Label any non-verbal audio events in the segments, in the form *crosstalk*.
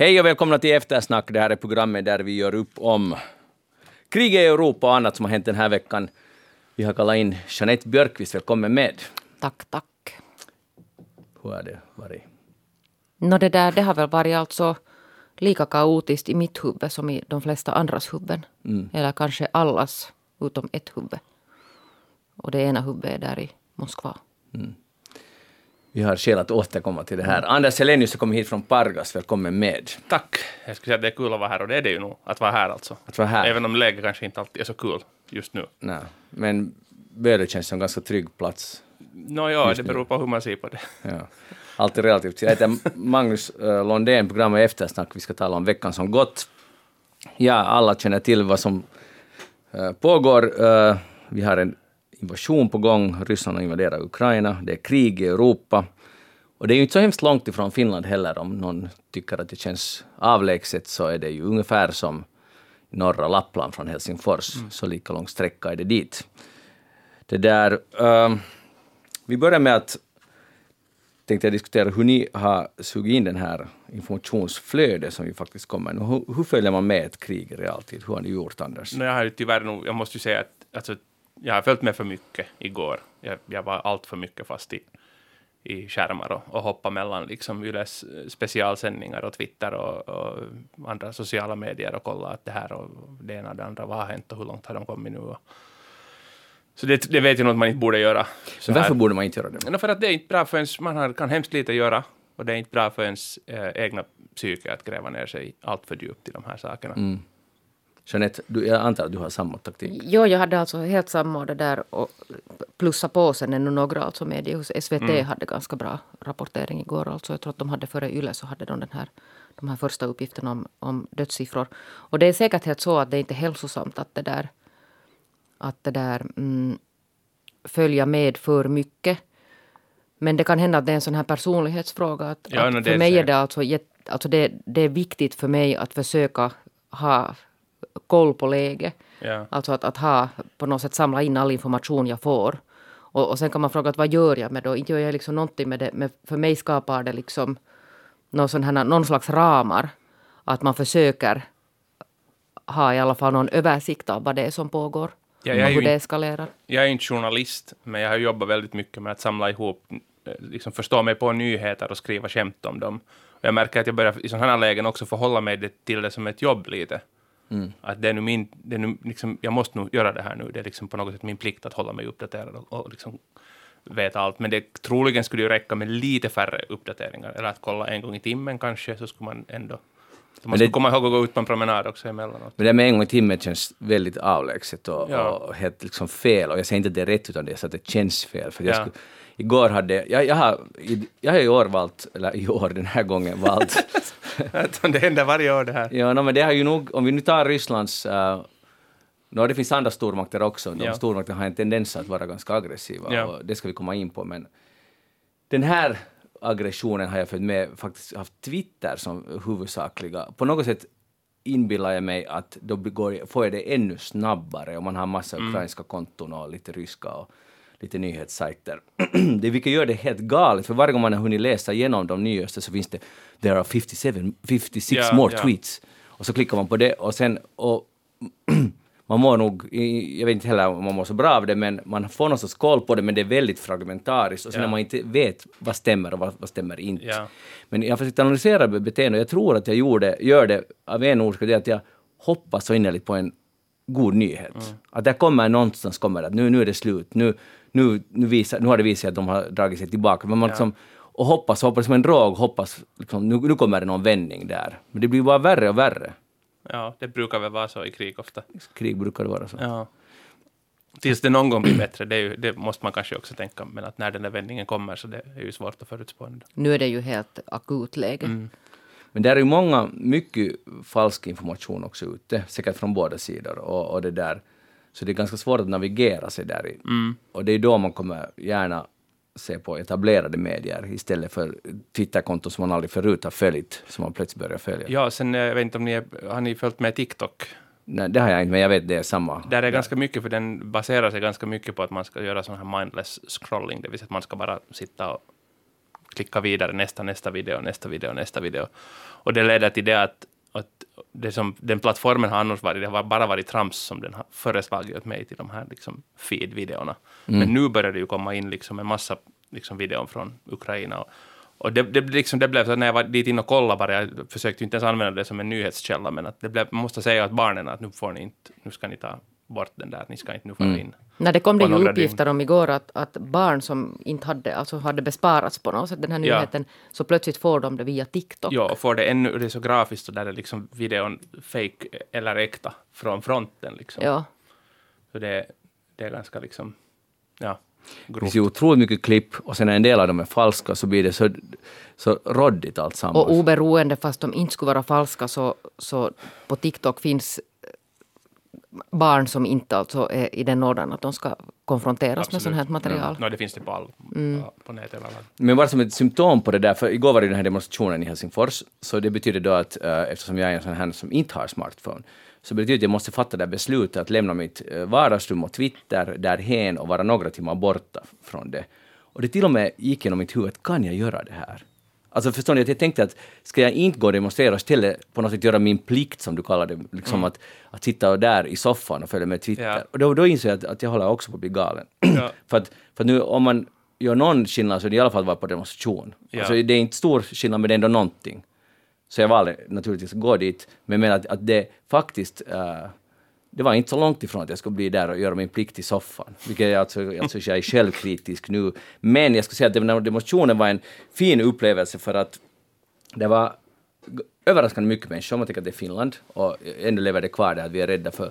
Hej och välkomna till Eftersnack. Det här är programmet där vi gör upp om kriget i Europa och annat som har hänt den här veckan. Vi har kallat in Jeanette Björkqvist. Välkommen med. Tack, tack. Hur har det varit? Nå det där, det har väl varit alltså lika kaotiskt i mitt huvud som i de flesta andras huvuden. Eller kanske allas, utom ett huvud. Och det ena huvudet är där i Moskva. Vi har skäl att återkomma till det här. Anders Helenius har kommit hit från Pargas. Välkommen med. Tack. Jag skulle säga att det är kul att vara här och det är det ju nog, att vara här alltså. Att vara här. Även om läget kanske inte alltid är så kul just nu. Nej, men Böle känns som en ganska trygg plats. Nå ja, Just det beror på hur man ser på det. Ja. Allt är relativt. Jag heter Magnus uh, Londén, programmet Eftersnack. Vi ska tala om veckan som gått. Ja, alla känner till vad som eh, pågår. Eh, vi har en invasion på gång. Ryssland har invaderat Ukraina. Det är krig i Europa. Och det är ju inte så hemskt långt ifrån Finland heller. Om någon tycker att det känns avlägset så är det ju ungefär som norra Lappland från Helsingfors. Så lika lång sträcka är det dit. Det där... eh, vi börjar med att tänkte jag diskutera hur ni har sugit in den här informationsflödet som ju faktiskt kommer nu. Hur, hur följer man med ett krig i realtid? Hur har ni gjort, Anders? Nå, jag har ju tyvärr nog, jag måste ju säga att alltså, jag har följt med för mycket igår. Jag, jag var allt för mycket fast i, i skärmar och, och hoppa mellan liksom Yles specialsändningar och Twitter och, och andra sociala medier och kolla att det här och det ena och det andra, vad har hänt och hur långt har de kommit nu? Och, så det, det vet jag nog att man inte borde göra. Så varför här. borde man inte göra det? No, för att det är inte bra för ens, man har, kan hemskt lite göra och det är inte bra för ens eh, egna psyke att gräva ner sig allt för djupt i de här sakerna. Mm. Jeanette, du, jag antar att du har samma taktik? Jo, jag hade alltså helt samma det där och plussa på sen ännu några alltså medier hos SVT hade ganska bra rapportering igår. Alltså jag tror att de hade före Yle så hade de den här, de här första uppgifterna om, om dödssiffror. Och det är säkert helt så att det inte är hälsosamt att det där, att det där mm, följa med för mycket. Men det kan hända att det är en sån här personlighetsfråga. Att, Ja, att för är mig är det alltså, alltså det, det är viktigt för mig att försöka ha koll på läget. Ja. Alltså att, att ha på något sätt samla in all information jag får. Och, och sen kan man fråga att vad gör jag med det? Inte gör jag liksom någonting med det. Men för mig skapar det liksom någon, sån här, någon slags ramar. Att man försöker ha i alla fall någon översikt av vad det är som pågår. Ja, jag är hur det inte- eskalerar. Jag är inte journalist, men jag har jobbat väldigt mycket med att samla ihop, eh, liksom förstå mig på nyheter och skriva skämt om dem. Jag märker att jag börjar i sådana här lägen också förhålla mig det, till det som ett jobb lite. Att det är nu min, det är nu liksom, jag måste nog göra det här nu. Det är liksom på något sätt min plikt att hålla mig uppdaterad och, och liksom veta allt. Men det troligen skulle ju räcka med lite färre uppdateringar. Eller att kolla en gång i timmen kanske, så skulle man ändå... Så man det- skulle komma ihåg att gå ut på en promenad också emellanåt. Men det med en gång i timmen känns väldigt avlägset och, Ja. och helt liksom fel. Och jag säger inte att det är rätt, utan det är så att det känns fel. För jag Ja. skulle, igår hade... Jag, jag, har, jag har i år valt, eller i år, den här gången valt *laughs* det händer varje år det här. Ja, no, men det har ju nog, om vi nu tar Rysslands... Uh, no, det finns andra stormakter också. De Ja. stormakterna har en tendens att vara ganska aggressiva Ja. och det ska vi komma in på. Men den här aggressionen har jag följt med, faktiskt haft Twitter som huvudsakliga. På något sätt inbillar jag mig att då begår, får jag det ännu snabbare om man har massa ukrainska konton och lite ryska och lite nyhetssajter. *clears throat* det vilket gör det helt galet, för varje gång man har hunnit läsa igenom de nyaste så finns det “There are 57, 56 Ja, more ja. tweets” och så klickar man på det och sen och *clears throat* man mår nog, jag vet inte heller om man mår så bra av det, men man får någon sorts koll på det, men det är väldigt fragmentariskt och sen Ja. när man inte vet vad stämmer och vad, vad stämmer inte. Ja. Men jag har försökt analysera beteende och jag tror att jag gjorde, gör det av en orsak, det är att jag hoppas så innerligt på en god nyhet. Mm. Att det kommer någonstans kommer att nu, nu är det slut, nu, nu, nu, visar, nu har det visat sig att de har dragit sig tillbaka. Men man Ja. liksom, och hoppas, hoppas som en drog, hoppas liksom, nu, nu kommer det någon vändning där. Men det blir bara värre och värre. Ja, det brukar väl vara så i krig ofta. Krig brukar det vara så. Ja. Tills det någon gång blir bättre, det, är ju, det måste man kanske också tänka. Men att när den där vändningen kommer så det är ju svårt att förutspå. ändå. Nu är det ju helt akut läge. Mm. Men där är ju många, mycket falsk information också ute, säkert från båda sidor. Och, och det där. Så det är ganska svårt att navigera sig där i. Mm. Och det är då man kommer gärna se på etablerade medier istället för Twitterkonton som man aldrig förut har följt, som man plötsligt börjar följa. Ja, sen eh, jag vet inte om ni är, har ni följt med TikTok? Nej, det har jag inte, men jag vet det är samma. Där är ganska mycket, för den baserar sig ganska mycket på att man ska göra sån här mindless scrolling, det vill säga att man ska bara sitta och klicka vidare, nästa, nästa video, nästa video, nästa video. Och det leder till det att, att det som den plattformen har annars varit, det har bara varit trams som den har föreslagit åt mig till de här liksom, feed-videorna. Mm. Men nu börjar det ju komma in liksom en massa liksom, videor från Ukraina. Och, och det, det, liksom, det blev så att när jag var dit in och kollade bara, jag försökte inte ens använda det som en nyhetskälla, men att det blev, man måste säga åt barnen att nu får ni inte, nu ska ni ta bort den där, ni ska inte nu fara mm. in. När det kom det ju uppgifter dygn. om igår att, att barn som inte hade, alltså hade besparats på något sätt, den här nyheten, ja. så plötsligt får de det via TikTok. Ja, och får det ännu, det är så grafiskt så där är liksom videon fake eller äkta från fronten liksom. Ja. Så det, det är ganska liksom, ja. Det finns ju otroligt mycket klipp och sen när en del av dem är falska så blir det så, så råddigt alltsammans. Och oberoende, fast de inte skulle vara falska, så, så på TikTok finns barn som inte alltså är i den åldern att de ska konfronteras Absolut. med sånt här material. Ja. No, det finns det på, all, mm. på nätet. Men bara som ett symptom på det där, för igår var det den här demonstrationen i Helsingfors, så det betyder då att uh, eftersom jag är en sån här som inte har smartphone, så betyder det att jag måste fatta det beslutet att lämna mitt uh, vardagsrum och Twitter därhen och vara några timmar borta från det. Och det till och med gick genom mitt huvud, kan jag göra det här? Alltså förstår ni, jag tänkte att ska jag inte gå och demonstrera och istället på något sätt göra min plikt, som du kallar det, liksom mm. att, att sitta där i soffan och följa med Twitter. Ja. Och då, då inser jag att, att jag håller också på att bli galen. Ja. *clears throat* för, att, för att nu om man gör någon skillnad så är det i alla fall att vara på demonstration. Ja. Alltså det är inte stor skillnad men det är ändå någonting. Så jag valde naturligtvis att gå dit, men menar att, att det faktiskt uh, det var inte så långt ifrån att jag skulle bli där och göra min plikt i soffan. Vilket jag alltså, alltså jag är självkritisk nu. Men jag skulle säga att den här demonstrationen var en fin upplevelse för att det var överraskande mycket människor. Om Man tänker att det är Finland och ännu lever det kvar där att vi är rädda för,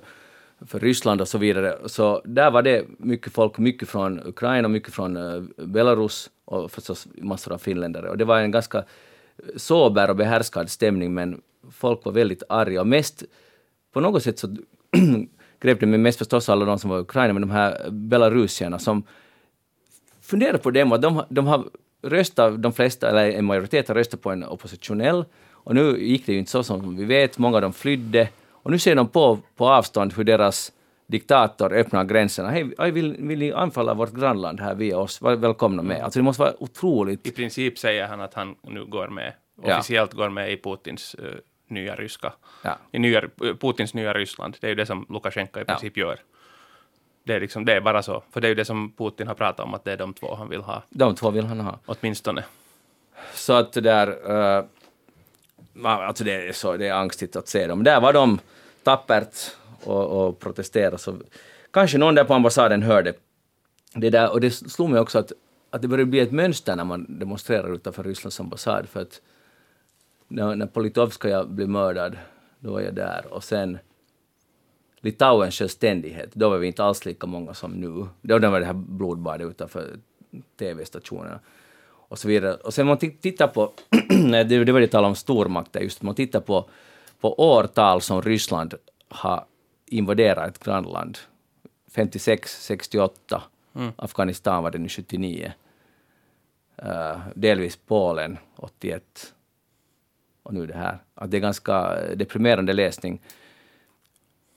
för Ryssland och så vidare. Så där var det mycket folk, mycket från Ukraina, mycket från eh, Belarus och förstås massor av finländare. Och det var en ganska sober och behärskad stämning men folk var väldigt arga och mest på något sätt så *clears throat* grep det mig mest förstås alla de som var i Ukraina, men de här belarusierna som funderar på dem, att de, de har röstat, de flesta, eller en majoritet har röstat på en oppositionell, och nu gick det ju inte så som vi vet, många av dem flydde, och nu ser de på, på avstånd hur deras diktator öppnar gränserna. Hej, vill, vill ni anfalla vårt grannland här via oss? Välkomna med. Alltså det måste vara otroligt... I princip säger han att han nu går med, officiellt ja. går med i Putins uh, nya ryska, ja. i nya, Putins nya Ryssland. Det är ju det som Lukasjenko i princip ja. gör. Det är, liksom, det är bara så, för det är ju det som Putin har pratat om, att det är de två han vill ha. De två vill han ha. Åtminstone. Så att det där, uh, alltså det är, så, det är angstigt att se dem. Där var de tappert och, och protesterade, så kanske någon där på ambassaden hörde det där, och det slog mig också att, att det börjar bli ett mönster när man demonstrerar utanför Rysslands ambassad, för att när, när Politovskaja blev mördad, då var jag där. Och sen Litauens självständighet, då var vi inte alls lika många som nu. Då var det här blodbadet utanför TV-stationerna och så vidare. Och sen man tittar på, *clears throat* det, det var det tal om stormakter, just man tittar på, på årtal som Ryssland har invaderat ett grannland. 56, 68, mm. Afghanistan var det nu 79, uh, eh, delvis Polen 81, och nu det här. Att det är ganska deprimerande läsning.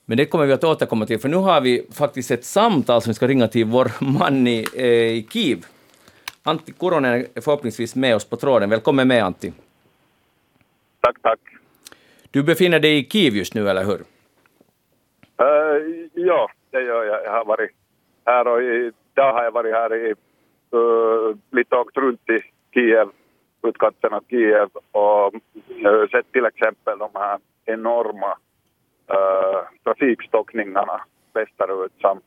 Men det kommer vi att återkomma till, för nu har vi faktiskt ett samtal som vi ska ringa till vår man i, eh, i Kiev. Antti Kuronen är förhoppningsvis med oss på tråden. Välkommen med, Antti. Tack, tack. Du befinner dig i Kiev just nu, eller hur? Uh, ja, det gör jag. Jag har varit här och idag har jag varit här i, uh, lite åkt runt i Kiev utkanten av Kiev och sett till exempel de här enorma uh, trafikstockningarna västerut som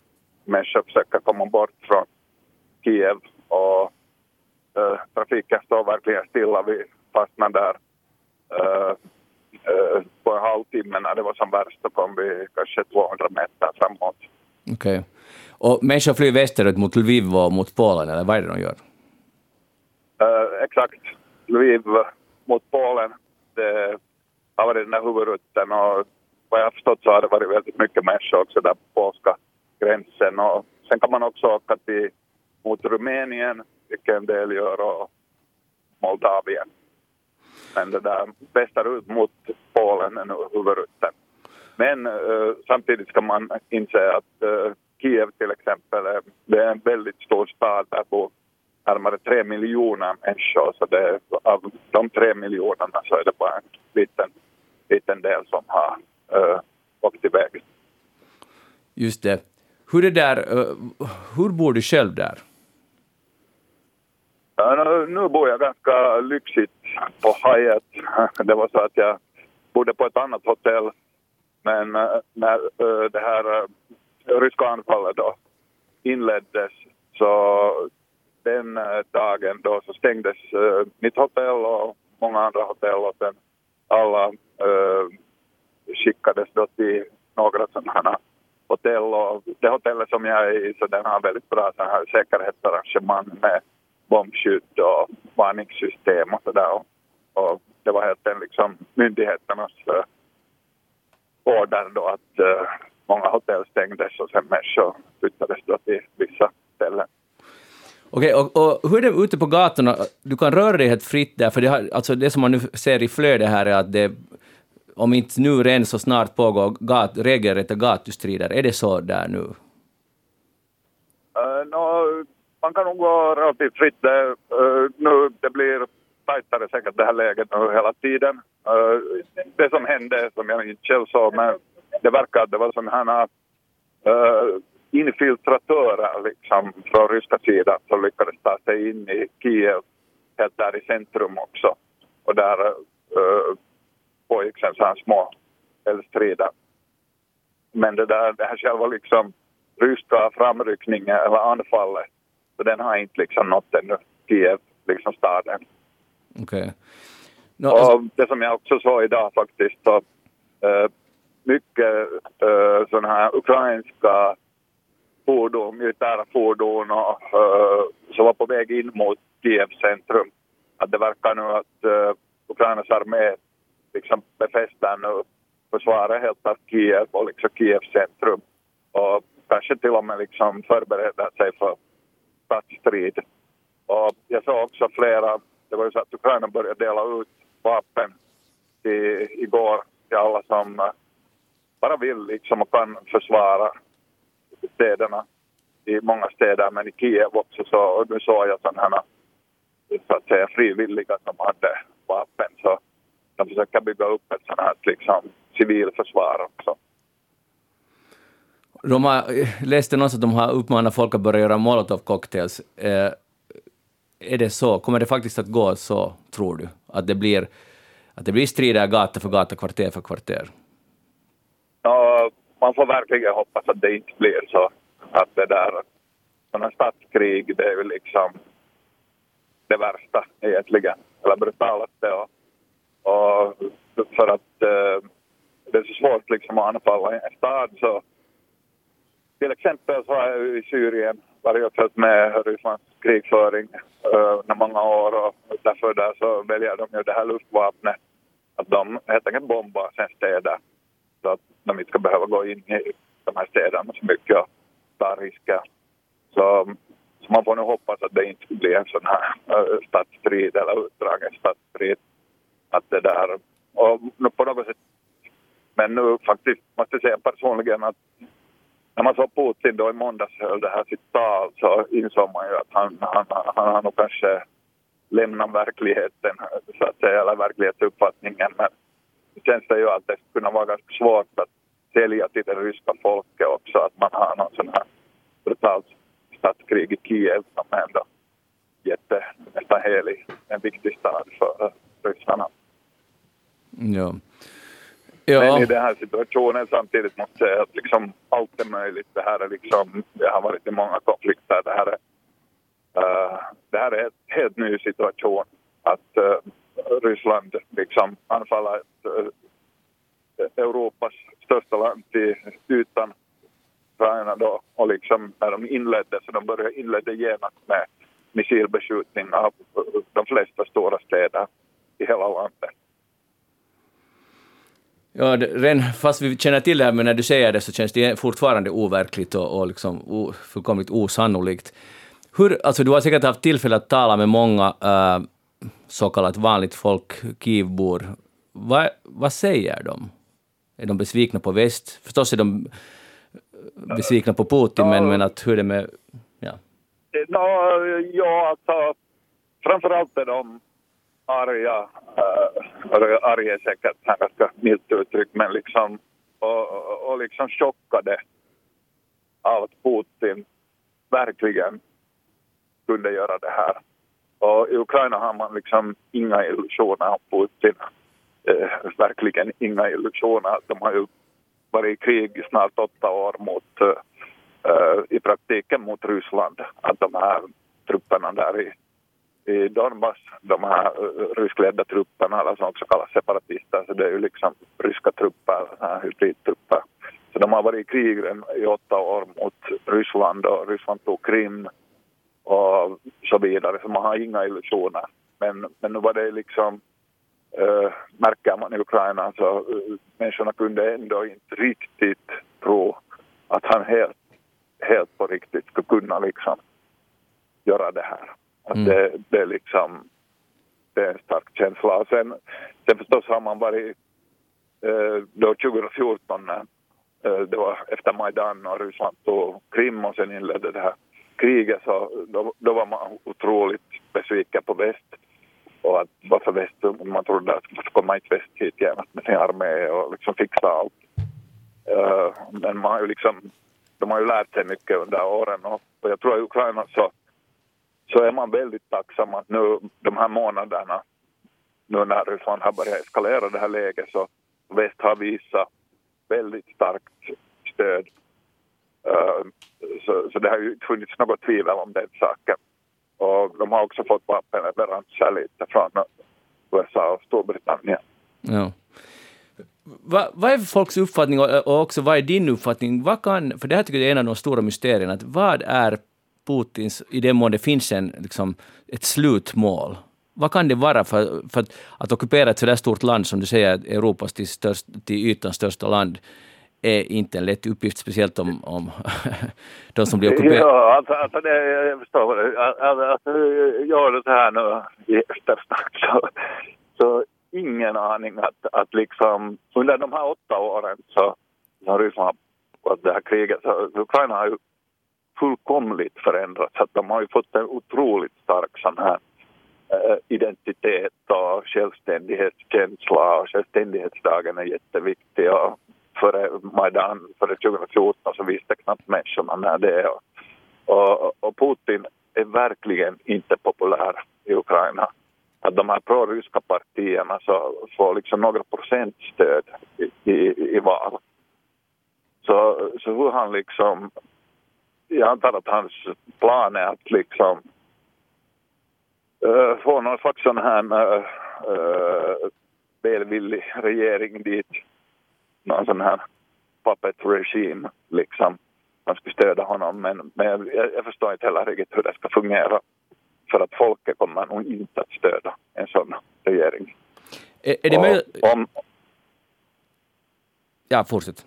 människor försöker komma bort från Kiev och uh, trafiken står verkligen stilla. Vi fastnade där uh, på en halvtimme när det var som värst. Då kom vi kanske 200 meter framåt. Okej. Okay. Och människor flyr västerut mot Lviv och mot Polen, eller vad är det de gör? Uh, exakt. Lviv mot Polen. Det har varit den här huvudrutten och vad jag har förstått så har det varit väldigt mycket människor också där på polska gränsen. Och sen kan man också åka till, mot Rumänien, vilket en del gör, och Moldavien. Men det där västerut mot Polen är nu huvudrutten. Men uh, samtidigt ska man inse att uh, Kiev till exempel, det är en väldigt stor stad. Där bor närmare tre miljoner människor. Så det, av de tre miljonerna så är det bara en liten, liten del som har uh, åkt iväg. Just det. Hur, är det där, uh, hur bor du själv där? Ja, nu bor jag ganska lyxigt på Hyatt. *laughs* Det var så att jag bodde på ett annat hotell men när det här ryska anfallet då inleddes så den eh, dagen då så stängdes eh, mitt hotell och många andra hotell och sen alla eh, skickades då till några sådana hotell och det hotellet som jag är i så den har väldigt bra så här säkerhetsarrangemang med bombskydd och varningssystem och sådär. Och, och det var helt en liksom myndigheternas uh, order då att uh, många hotell stängdes och sen människor flyttades då till vissa ställen. Okej, och, och, hur är det ute på gatorna? Du kan röra dig helt fritt där, för det, har, alltså det som man nu ser i flödet här är att det, om inte nu redan så snart pågår gat, regelrätta gatustrider. Är det så där nu? Eh, uh, no, man kan nog gå relativt fritt. Det, uh, nu, det blir tajtare säkert det här läget nu hela tiden. Uh, det som hände, som jag inte själv såg, men det verkar att det var sådana här uh, eh, infiltratörer liksom, från ryska sidan som lyckades ta sig in i Kiev, helt där i centrum också. Och där uh, pågick sen så här små eldstrider. Men det, där, det här själva liksom ryska framryckningen eller anfallet, så den har inte liksom nått ännu Kiev, liksom staden. Okay. No, alltså... det som jag också såg idag faktiskt, så, uh, mycket uh, sådana här ukrainska fordon, militära fordon och, eh, uh, som var på väg in mot Kiev centrum. Att det verkar nu att uh, Ukrainas armé liksom befäster nu försvaret helt av Kiev och liksom Kievs centrum och kanske till och med liksom förbereder sig för stadsstrid. Och jag såg också flera, det var ju så att Ukraina började dela ut vapen till, igår till alla som eh, bara vill liksom och kan försvara städerna i många städer, men i Kiev också så, och nu såg jag sådana så att säga frivilliga som hade vapen så de försöker bygga upp ett sådant här liksom civilförsvar också. De har, läste någonstans att de har uppmanat folk att börja göra molotovcocktails. Eh, är det så? Kommer det faktiskt att gå så, tror du? Att det blir, att det blir strider gata för gata, kvarter för kvarter? Ja, man får verkligen hoppas att det inte blir så. Att det där, sådana statskrig, det är ju liksom det värsta egentligen, eller brutalaste. Och, och för att eh, det är så svårt liksom att anfalla en stad så till exempel så har jag i Syrien varit och följt med Rysslands krigföring eh, under många år och därför där så väljer de ju det här luftvapnet att de helt enkelt bombar sen städer att de inte ska behöva gå in i de här städerna så mycket och ta risker. Så, så man får nu hoppas att det inte blir en sån här eh, stadsstrid eller utdragen stadsstrid. Att det där, och på något sätt, men nu faktiskt måste jag säga personligen att när man såg Putin då i måndags höll det här sitt tal så insåg man ju att han, han, han har nog kanske lämnat verkligheten, så att säga, eller verklighetsuppfattningen. Men känns det ju att det skulle kunna vara ganska svårt att sälja till det ryska folket också att man har någon sån här brutalt statskrig i Kiev som är ändå jätte, nästan helig, en viktig stad för ryssarna. Ja. Ja. Men i den här situationen samtidigt måste jag säga att liksom allt är möjligt. Det här är liksom, det har varit i många konflikter. Det här är, uh, det här är en helt ny situation. Att uh, Ryssland liksom anfaller eh, Europas största land till ytan Ukraina då och liksom när de inledde så de började inledde genast med missilbeskjutning av eh, de flesta stora städer i hela landet. Ja, det, redan fast vi känner till det här, men när du säger det så känns det fortfarande overkligt och, och liksom o, fullkomligt osannolikt. Hur, alltså du har säkert haft tillfälle att tala med många äh, så kallat vanligt folk, Kivbor. Va, vad säger de? Är de besvikna på väst? Förstås är de besvikna på Putin, men, men att hur är det med... Ja. no, ja, alltså framförallt är de arga, äh, arga är säkert ett ganska milt uttryck, men liksom och, och liksom chockade av att Putin verkligen kunde göra det här. Och i Ukraina har man liksom inga illusioner om Putin. Eh, verkligen inga illusioner. De har ju varit i krig i snart åtta år mot, eh, i praktiken mot Ryssland. Att de här trupperna där i, i Donbass, de här eh, ryskledda trupperna, eller som också kallas separatister, så det är ju liksom ryska trupper, hybridtrupper. Så de har varit i krig i åtta år mot Ryssland och Ryssland tog Krim och så vidare, så man har inga illusioner. Men, men nu var det liksom, äh, märker man i Ukraina, så äh, människorna kunde ändå inte riktigt tro att han helt, helt på riktigt skulle kunna liksom göra det här. Att mm. det, det är liksom, det är en stark känsla. Och sen, sen förstås har man varit, äh, då 2014 när det var efter Majdan och Ryssland tog Krim och sen inledde det här kriget så då, då var man otroligt besviken på väst. Och att varför väst, man trodde att varför kommer inte väst hit genast med sin armé och liksom fixa allt. Uh, men man har ju liksom, de har ju lärt sig mycket under åren och, och jag tror att i Ukraina så, så är man väldigt tacksam att nu de här månaderna, nu när Ryssland har börjat eskalera det här läget så väst har visat väldigt starkt stöd Uh, så, så det har ju inte funnits något tvivel om den saken. Och de har också fått vapenleveranser lite från USA och Storbritannien. Ja. Vad, vad är folks uppfattning och också vad är din uppfattning? Vad kan, för det här tycker jag är en av de stora mysterierna, att vad är Putins, i den mån det finns en, liksom, ett slutmål? Vad kan det vara för, för att, att ockupera ett sådär stort land som du säger, Europas till, störst, till ytan största land? Är inte en lätt uppgift, speciellt om, om *laughs* de som blir ockuperade. Ja, alltså, alltså det, jag förstår. Vad du... Alltså, alltså, gör det så här nu. I eftersnack så, så ingen aning att, att liksom under de här åtta åren så har Ryssland och det här kriget, så Ukraina har ju fullkomligt förändrats. Att de har ju fått en otroligt stark sån här eh, identitet och självständighetskänsla. Och självständighetsdagen är jätteviktig. Och före Majdan, före 2014 så visste knappt människorna när det är. Och, och Putin är verkligen inte populär i Ukraina. Att de här proryska partierna så får liksom några procent stöd i, i, i val. Så, så hur han liksom... Jag antar att hans plan är att liksom uh, få någon slags sån här uh, välvillig regering dit någon sån här puppet regime liksom. Man skulle stödja honom men, men jag, jag förstår inte heller riktigt hur det ska fungera. För att folket kommer nog inte att stödja en sån regering. Är, är det möjligt... Om... Ja, fortsätt.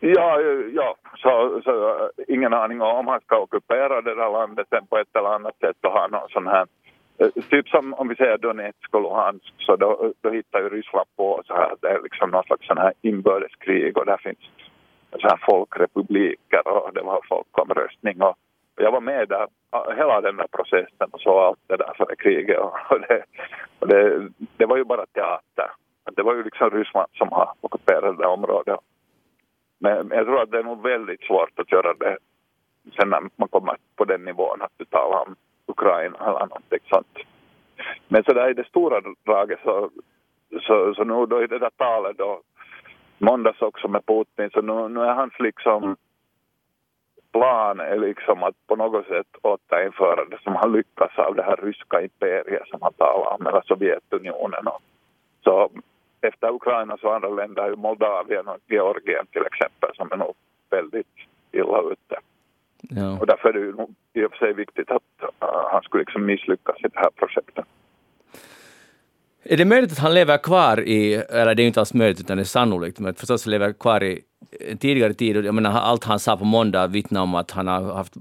Ja, ja så, så ingen aning om han ska ockupera det där landet sen på ett eller annat sätt och ha någon sån här Eh, typ som om vi säger Donetsk och Luhansk så då, då hittar ju Ryssland på så här, det är liksom någon slags sån här inbördeskrig och där finns så här folkrepubliker och det var folkomröstning och, jag var med där hela den där processen och så allt det där före kriget och, det, och det, det var ju bara teater. Det var ju liksom Ryssland som har ockuperat det området. Men jag tror att det är nog väldigt svårt att göra det sen när man kommer på den nivån att du talar om Ukraina eller någonting sånt. Men så där i det stora draget så, så, så nu då i det där talet då måndags också med Putin så nu, nu är hans liksom plan är liksom att på något sätt återinföra det som har lyckats av det här ryska imperiet som han talar om, eller Sovjetunionen. Och, så efter Ukraina så andra länder, Moldavien och Georgien till exempel, som är nog väldigt illa ute. Ja. Och därför är det ju i och för sig viktigt att uh, han skulle liksom misslyckas i det här projektet. Är det möjligt att han lever kvar i, eller det är inte alls möjligt utan det är sannolikt, men förstås lever kvar i en tidigare tid, jag menar allt han sa på måndag vittnar om att han har haft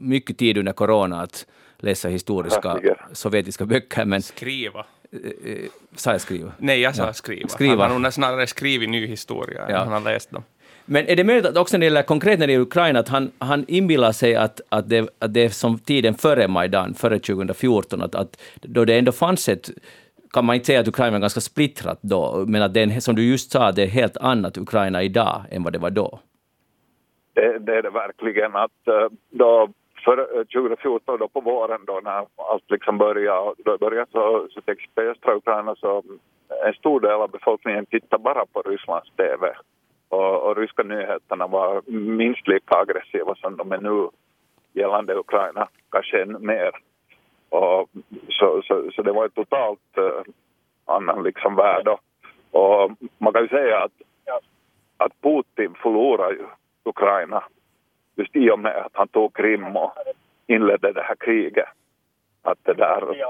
mycket tid under corona att läsa historiska sovjetiska böcker. Men, skriva. Eh, sa jag skriva? Nej, jag sa skriva. skriva. Han har nog snarare skrivit ny historia ja. än han har läst dem. Men är det möjligt att också när det gäller konkret när det gäller Ukraina, att han, han inbillar sig att, att, det, att det är som tiden före Majdan, före 2014, att, att då det ändå fanns ett kan man inte säga att Ukraina var ganska splittrat då, men att det är, som du just sa, det är helt annat Ukraina idag än vad det var då? Det, det är det verkligen. att eh, då för eh, 2014 då på våren då när allt liksom började, då började så, så i östra Ukraina så en stor del av befolkningen tittade bara på Rysslands TV och, och ryska nyheterna var minst lika aggressiva som de är nu gällande Ukraina, kanske ännu mer. Och så, så, så det var ett totalt uh, annan liksom värld. Och man kan ju säga att, att Putin förlorar ju Ukraina just i och med att han tog Krim och inledde det här kriget. Att det där,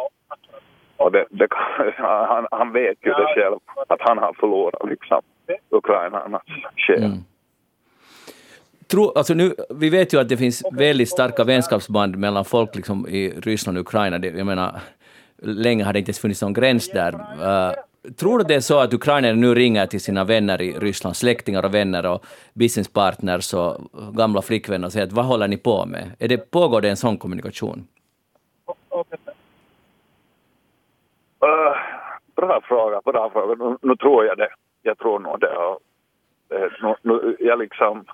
och det, det, *laughs* han, han vet ju det själv, att han har förlorat liksom ukrainarnas själ. Mm. Tro, alltså nu, vi vet ju att det finns väldigt starka vänskapsband mellan folk liksom i Ryssland och Ukraina. Det, jag menar, länge har det inte ens funnits någon gräns där. Uh, tror du det är så att ukrainare nu ringer till sina vänner i Ryssland, släktingar och vänner och businesspartners och gamla flickvänner och säger att vad håller ni på med? Är det, pågår det en sån kommunikation? Uh, bra fråga, bra fråga. Nu, nu, tror jag det. Jag tror nog det. Uh, nu, nu, jag, liksom,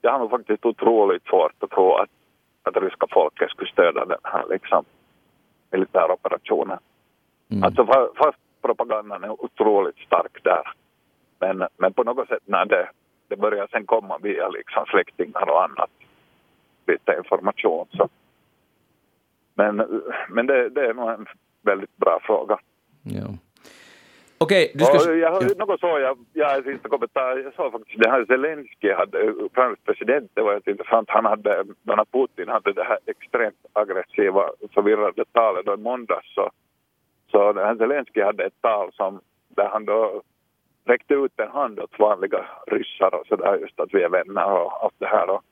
jag har nog faktiskt otroligt svårt att tro att, att ryska folket skulle stödja den här liksom, militäroperationen. Mm. Alltså fast propagandan är otroligt stark där. Men, men på något sätt när det, det börjar sen komma via liksom släktingar och annat, lite information så. Men, men det, det är nog en väldigt bra fråga. Ja. Okej, du ska... jag har något så, jag, jag sista kommentar, jag såg faktiskt det här Zelensky hade, Ukrainas president, det var ett intressant, han hade, när Putin hade det här extremt aggressiva, förvirrade talet då i måndags så så den här Zelensky hade ett tal som, där han då räckte ut en hand åt vanliga ryssar och sådär just att vi är vänner och allt det här. Och,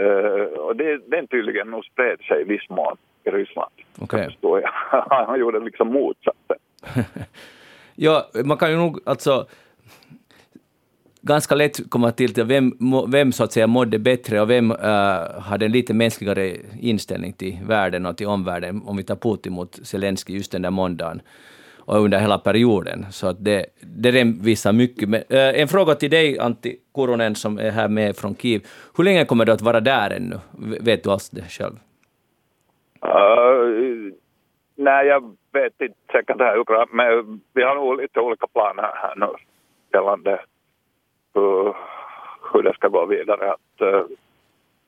uh, och det, den tydligen nog spred sig i viss mån i Ryssland. Okay. *laughs* han gjorde liksom motsatsen. *laughs* ja, man kan ju nog alltså ganska lätt komma till, till vem, vem så att säga mådde bättre och vem uh, hade en lite mänskligare inställning till världen och till omvärlden, om vi tar Putin mot Zelensky just den där måndagen och under hela perioden. Så att det, det visar mycket. Men, uh, en fråga till dig, Antti Kuronen, som är här med från Kiev. Hur länge kommer du att vara där ännu? Vet du alls det själv? Äh, uh, nej, jag vet inte säkert här, men vi har nog lite olika planer här nu gällande hur, hur det ska gå vidare. Att,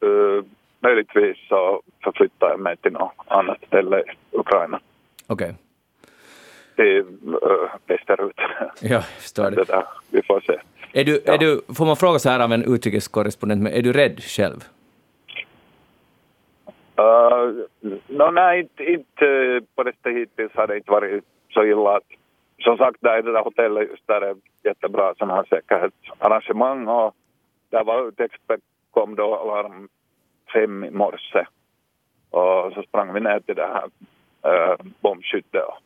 uh, möjligtvis så förflyttar jag mig till något annat ställe i Ukraina. Okej. Okay. Till uh, västerut. Ja, jag förstår det. det där, vi får se. Är du, ja. är du, får man fråga så här av en utrikeskorrespondent, men är du rädd själv? Uh, no, nej, inte, inte på det sättet hittills har det inte varit så illa. Att, som sagt, där i det där hotellet just där är jättebra sån här säkerhetsarrangemang och där var utexpert kom då alarm fem i morse och så sprang vi ner till det här äh, bombskyttet och,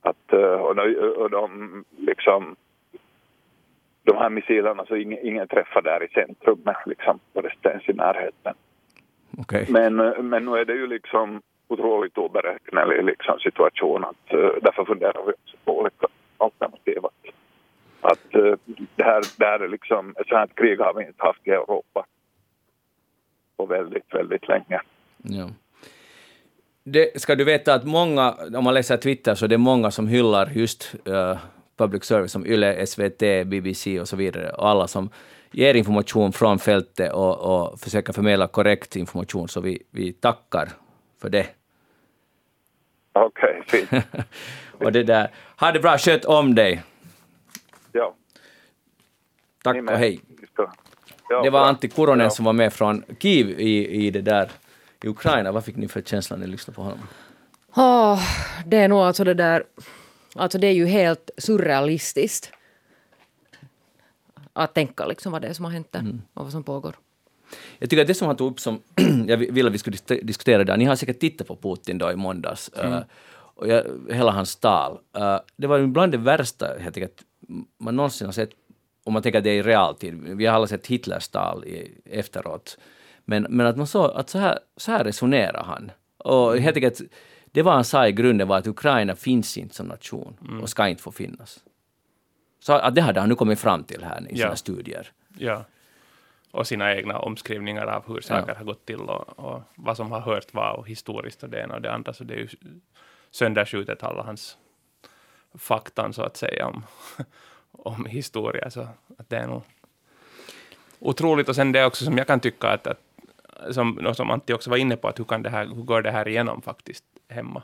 att, äh, och, de, och de liksom de här missilerna så ingen, ingen träffar där i centrum liksom på det stens i närheten. Okay. Men, men nu är det ju liksom otroligt oberäknelig liksom situation att uh, därför funderar vi också på olika alternativ. Att, att uh, det här, det här är liksom, ett sånt krig har vi inte haft i Europa på väldigt, väldigt länge. Ja. Det ska du veta att många, om man läser Twitter, så det är många som hyllar just uh, public service som YLE, SVT, BBC och så vidare, och alla som ger information från fältet och, och försöker förmedla korrekt information, så vi, vi tackar för det. *laughs* Okej, okay, fint. *laughs* och det där. Ha det bra, sköt om dig. Ja. Tack och hej. Ja, det var Antti Kuronen ja. som var med från Kiev i, i det där i Ukraina. Vad fick ni för känsla när ni lyssnade på honom? Oh, det är nog alltså det där... Alltså det är ju helt surrealistiskt att tänka liksom vad det är som har hänt där mm. och vad som pågår. Jag tycker att det som han tog upp som *clears throat* jag ville att vi skulle diskutera där, ni har säkert tittat på Putin då i måndags, mm. uh, och jag, hela hans tal. Uh, det var bland det värsta jag tycker att man någonsin har sett om man tänker att det är i realtid, vi har alla sett Hitlers tal i, efteråt, men, men att man så, att så, här, så här resonerar han. Och helt enkelt, det var han sa i grunden var att Ukraina finns inte som nation och ska inte få finnas. Så att det hade han nu kommit fram till här i sina Ja. studier. Ja. Och sina egna omskrivningar av hur saker har gått till och, och vad som har hört vad och historiskt och det ena och det andra. Så det är ju sönderskjutet alla hans faktan så att säga om, *laughs* om historia. Så att det är nog otroligt. Och sen det också som jag kan tycka att, att som, som Antti också var inne på, att hur, kan det här, hur går det här igenom faktiskt hemma?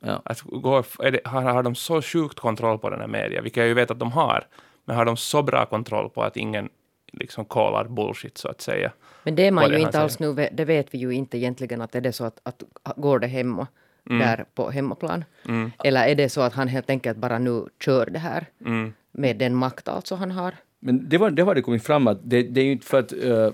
Ja. Att går, det, har, har de så sjukt kontroll på den här media, vilket jag ju vet att de har, men har de så bra kontroll på att ingen liksom kollar bullshit så att säga? Men det är man ju inte alls nu, det vet vi ju inte egentligen att är det så att, att går det hemma där på hemmaplan? Eller är det så att han helt enkelt bara nu kör det här med den makt alltså han har? Men det var, det har det kommit fram att det, det är ju inte för att uh,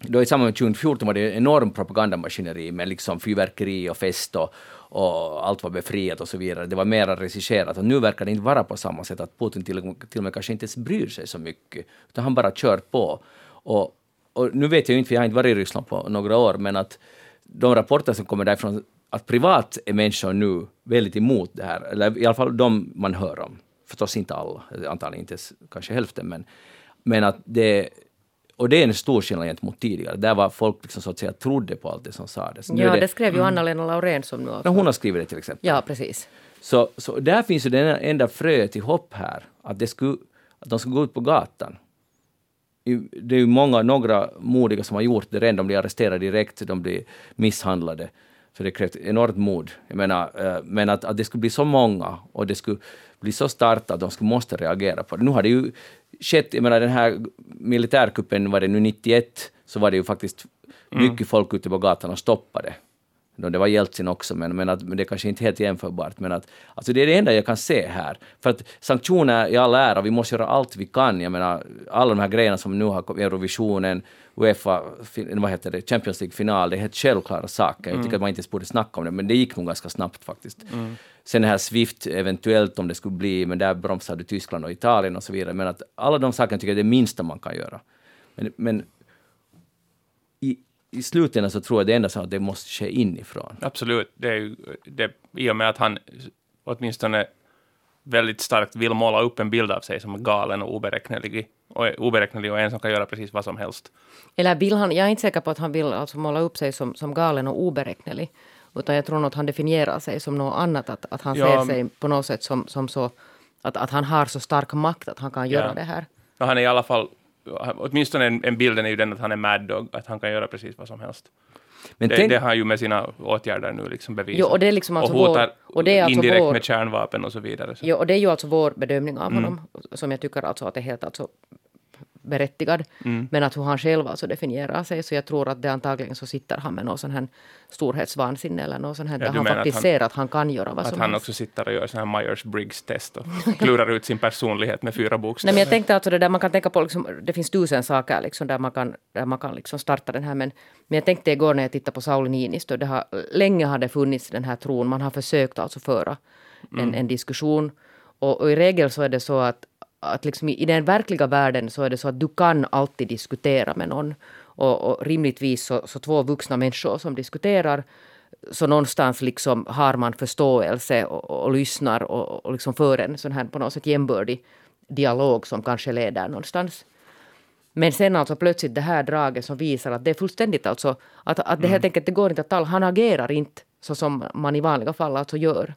då i samband med 2014 var det en enorm propagandamaskineri med liksom fyrverkeri och fest och, och allt var befriat och så vidare. Det var mera regisserat och nu verkar det inte vara på samma sätt att Putin till, till och med kanske inte ens bryr sig så mycket utan han bara kör på. Och, och nu vet jag ju inte, för jag har inte varit i Ryssland på några år, men att de rapporter som kommer därifrån att privat är människor nu väldigt emot det här, eller i alla fall de man hör om. Förstås inte alla, antagligen inte ens kanske hälften, men, men att det och det är en stor skillnad gentemot tidigare. Där var folk liksom så att säga trodde på allt det som sades. Nu Ja, det, det, skrev ju Anna-Lena Laurén som nu... Ja, hon har skrivit det till exempel. Ja, precis. Så, så där finns ju den enda fröet till hopp här, att, det skulle, att de ska gå ut på gatan. Det är ju många, några modiga som har gjort det redan, de blir arresterade direkt, de blir misshandlade. Så det krävs enormt mod. Jag menar, eh, men att, att det skulle bli så många och det skulle bli så starkt att de skulle måste reagera på det. Nu har det ju skett, jag menar den här militärkuppen, var det nu 91, så var det ju faktiskt mycket folk ute på gatan och stoppade. Det var Jeltsin också, men, men, att, men det är kanske inte helt jämförbart. Men att, alltså det är det enda jag kan se här. För att sanktioner i all ära, vi måste göra allt vi kan. Jag menar, alla de här grejerna som nu har kommit, Eurovisionen, Uefa, vad heter det, Champions League-final, det är helt självklara saker. Jag tycker att man inte ens borde snacka om det, men det gick nog ganska snabbt faktiskt. Sen det här Swift, eventuellt om det skulle bli, men där bromsade Tyskland och Italien och så vidare. Men att alla de sakerna tycker jag är det minsta man kan göra. Men, men i, slutändan så tror jag det enda så att det måste ske inifrån. Absolut. Det är ju, det, I och med att han åtminstone väldigt starkt vill måla upp en bild av sig som galen och oberäknelig, och, oberäknelig och en som kan göra precis vad som helst. Eller vill han, jag är inte säker på att han vill alltså måla upp sig som, som galen och oberäknelig. Utan jag tror nog att han definierar sig som något annat. Att, att han Ja, ser sig på något sätt som, som så... Att, att han har så stark makt att han kan göra Ja. det här. Och han är i alla fall, åtminstone en, en bilden är ju den att han är mad dog, att han kan göra precis vad som helst. Men Det, tänk, det har han ju med sina åtgärder nu liksom bevisat. Jo, och det är liksom alltså och hotar vår, och det är alltså indirekt vår, med kärnvapen och så vidare. Så. jo, och det är ju alltså vår bedömning av Mm. honom. Som jag tycker alltså att är helt alltså berättigad. Mm. Men att hur han själv alltså definierar sig. Så jag tror att det antagligen så sitter han med någon sån här storhetsvansinne eller något sånt här. Ja, där han menar att faktiskt han- ser att han kan göra vad Att som han helst. också sitter och gör sån här Myers-Briggs-test och *laughs* klurar ut sin personlighet med fyra bokstäver. Nej, men jag tänkte alltså det där man kan tänka på, liksom, det finns tusen saker liksom, där man kan, där man kan liksom starta den här. Men, men jag tänkte igår när jag tittade på Sauli Niinistö, det har, länge har det funnits den här tron, man har försökt alltså föra en, en diskussion. Och, och i regel så är det så att, att liksom i, i den verkliga världen så är det så att du kan alltid diskutera med någon. Och, och rimligtvis så, så två vuxna människor som diskuterar så någonstans liksom har man förståelse och, och, och lyssnar och, och liksom för en sån här på något sätt jämbördig dialog som kanske leder någonstans. Men sen alltså plötsligt det här draget som visar att det är fullständigt alltså att, att det helt enkelt det går inte att tala. Han agerar inte så som man i vanliga fall alltså gör.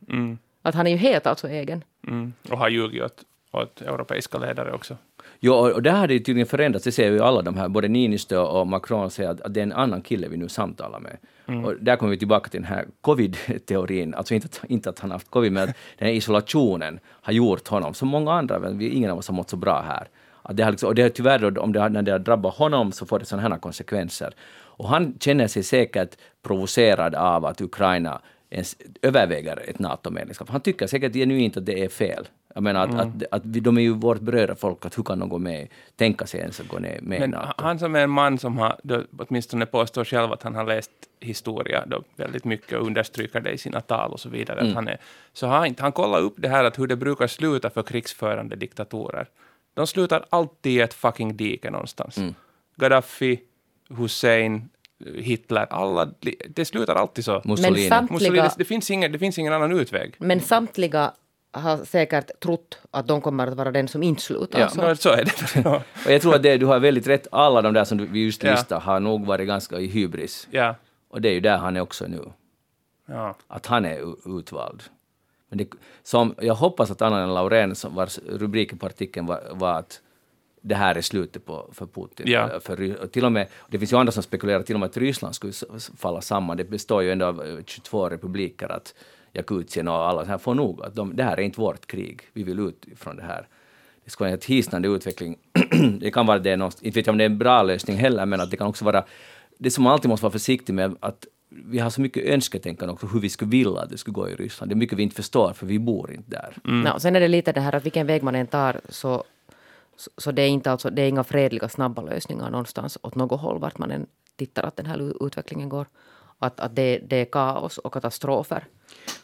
Att han är ju helt alltså egen. Mm. Och har ljugit åt, åt europeiska ledare också. Jo, och där har det tydligen förändrats, det ser ju alla de här, både Niinistö och Macron säger att, att det är en annan kille vi nu samtalar med. Och där kommer vi tillbaka till den här covid-teorin, alltså inte att, inte att han haft covid, men att *laughs* den här isolationen har gjort honom, som många andra, men vi, ingen av oss har mått så bra här. Att det har liksom, och det har tyvärr, om det har, när det har drabbat honom så får det sådana här konsekvenser. Och han känner sig säkert provocerad av att Ukraina ens överväger ett NATO-medlemskap. Han tycker säkert genuint att det är fel. Jag menar att, att, att vi, de är ju vårt brödrafolk, att hur kan de gå med, tänka sig ens att gå ner med Men NATO? han som är en man som har, då, åtminstone påstår själv att han har läst historia då, väldigt mycket och understryker det i sina tal och så vidare. Att han är, så har han, inte- han kollar upp det här att hur det brukar sluta för krigsförande diktatorer. de slutar alltid i ett fucking dike någonstans. Mm. Gaddafi, Hussein, Hitler, alla, det slutar alltid så. Mussolini. Mussolini, Samtliga- det, det, finns ingen, det finns ingen annan utväg. Men samtliga har säkert trott att de kommer att vara den som inte slutar. Ja, så. Så är det. *laughs* Och jag tror att det, du har väldigt rätt, alla de där som du- vi just Ja. listade har nog varit ganska i hybris. ja. Och det är ju där han är också nu, ja. att han är utvald. Men det, som, jag hoppas att Anna-Lena Laurén, som vars rubriken på artikeln var, var att det här är slutet på, för Putin. Ja. För, till och med, det finns ju andra som spekulerar till och med att Ryssland skulle falla samman. Det består ju ändå av eh, 22 republiker, att Jakutien och alla så här får nog att de, det här är inte vårt krig, vi vill ut från det här. Det ska vara en helt hisnande utveckling. *clears throat* det kan vara det, någonstans- inte vet jag om det är en bra lösning heller, men att det kan också vara det som man alltid måste vara försiktig med, att vi har så mycket önsketänkande också hur vi skulle vilja att det skulle gå i Ryssland. Det är mycket vi inte förstår, för vi bor inte där. Mm. Ja, och sen är det lite det här att vilken väg man än tar så, så, så det, är inte alltså, det är inga fredliga snabba lösningar någonstans åt något håll vart man än tittar att den här utvecklingen går. Att, att det, det är kaos och katastrofer.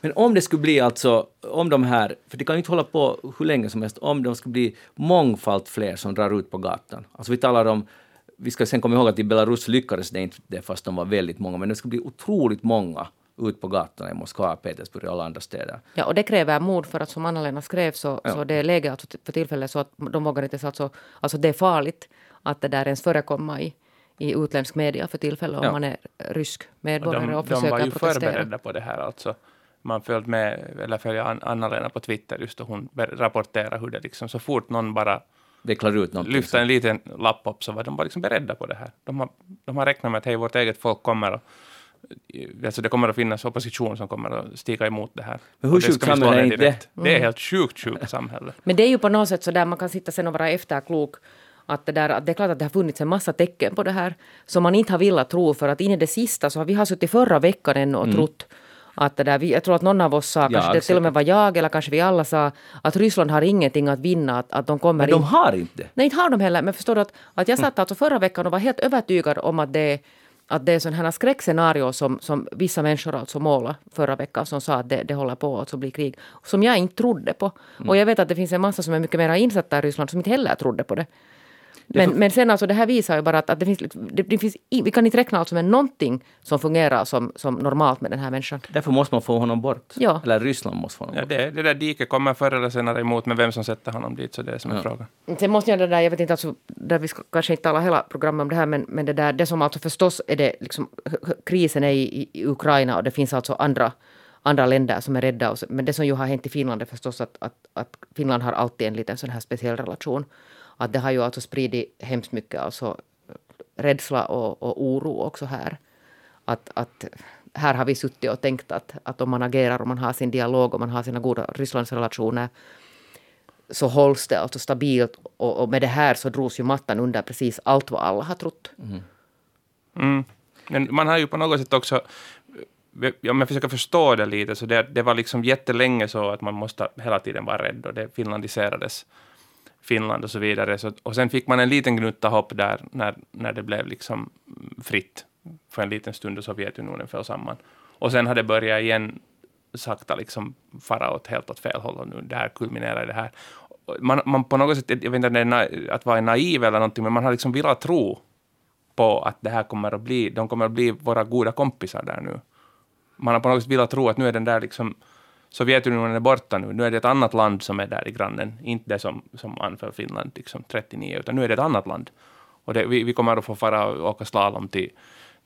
Men om det skulle bli alltså, om de här, för det kan ju inte hålla på hur länge som helst, om de skulle bli mångfalt fler som drar ut på gatan. Alltså vi talar om, vi ska sen komma ihåg att i Belarus lyckades det inte det fast de var väldigt många, men det skulle bli otroligt många ut på gatorna i Moskva, Petersburg och alla andra städer. Ja, och det kräver mod för att som Anna-Lena skrev så, Ja. så det är läge alltså för tillfället så att de vågar inte alltså, alltså det är farligt att det där ens förekomma i, i utländsk media för tillfället om Ja. man är rysk Och medborgare de, och, de var försöker ju protestera. förberedda på det här alltså. Man följde med, eller följer An- Anna-Lena på Twitter just och hon rapporterar hur det liksom, så fort någon bara Vecklar ut någonting. lyfter en liten lapp upp så var de bara liksom beredda på det här. De har, de har räknat med att hej, vårt eget folk kommer att Alltså det kommer att finnas opposition som kommer att stiga emot det här. Men hur Och det sjukt samhälle är inte det? Det är helt sjukt sjukt samhälle. Men det är ju på något sätt så där man kan sitta sen och vara efterklok. Att det, där, att det är klart att det har funnits en massa tecken på det här som man inte har velat tro för att in i det sista så har vi har suttit förra veckan ännu och trott att det där, vi, jag tror att någon av oss sa, kanske det till och med var jag eller kanske vi alla sa att Ryssland har ingenting att vinna, att, att de kommer Men de in. har inte. Nej, inte har de heller. Men förstår du att, att jag satt alltså förra veckan och var helt övertygad om att det, att det är sådana här skräckscenario som, som vissa människor alltså målade förra veckan som sa att det, det håller på att bli krig. Som jag inte trodde på. Och jag vet att det finns en massa som är mycket mer insatta i Ryssland som inte heller trodde på det. Men, men sen alltså det här visar ju bara att, att det finns, det, det finns, vi kan inte räkna alltså med någonting som fungerar som, som normalt med den här människan. Därför måste man få honom bort. Ja. Eller Ryssland måste få honom Ja, bort. det, det där diket kommer förr eller senare emot, men vem som sätter honom dit, så det är som är Ja. frågan. Sen måste jag det där, jag vet inte, alltså, där vi ska kanske inte tala hela programmet om det här, men, men det där, det som alltså förstås är det liksom, krisen är i, i Ukraina och det finns alltså andra, andra länder som är rädda. Men det som ju har hänt i Finland är förstås att, att, att Finland har alltid en liten sån här speciell relation. Att det har ju alltså spridit hemskt mycket alltså rädsla och, och oro också här. Att, att här har vi suttit och tänkt att, att om man agerar och man har sin dialog och man har sina goda Rysslandsrelationer så hålls det alltså stabilt och, och med det här så drogs ju mattan under precis allt vad alla har trott. Mm. Men man har ju på något sätt också, eh, om jag försöker förstå det lite, så det, det var liksom jättelänge så att man måste hela tiden vara rädd och det finlandiserades Finland och så vidare. Så, och sen fick man en liten gnutta hopp där när, när det blev liksom fritt för en liten stund och Sovjetunionen föll samman. Och sen har det börjat igen sakta liksom fara åt helt åt fel håll och nu det här kulminerar det här. Man, man på något sätt, jag vet inte om det är na, att vara naiv eller någonting, men man har liksom velat tro på att det här kommer att bli, de kommer att bli våra goda kompisar där nu. Man har på något sätt velat tro att nu är den där liksom, Sovjetunionen är borta nu, nu är det ett annat land som är där i grannen, inte det som, som anföll Finland liksom 39, utan nu är det ett annat land. Och det, vi, vi kommer att få fara och åka slalom till,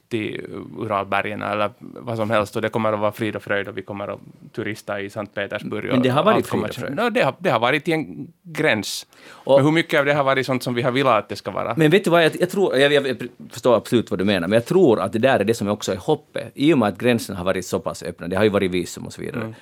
till Uralbergen eller vad som helst och det kommer att vara frid och fröjd och vi kommer att turista i Sankt Petersburg. Men det har varit frid och fröjd. No, det, har, det har varit i en gräns. Och- Men hur mycket av det har varit sånt som vi har velat att det ska vara? Men vet du vad, jag, jag tror, jag, jag förstår absolut vad du menar, men jag tror att det där är det som också är hoppet. I och med att gränserna har varit så pass öppna, det har ju varit visum och så vidare.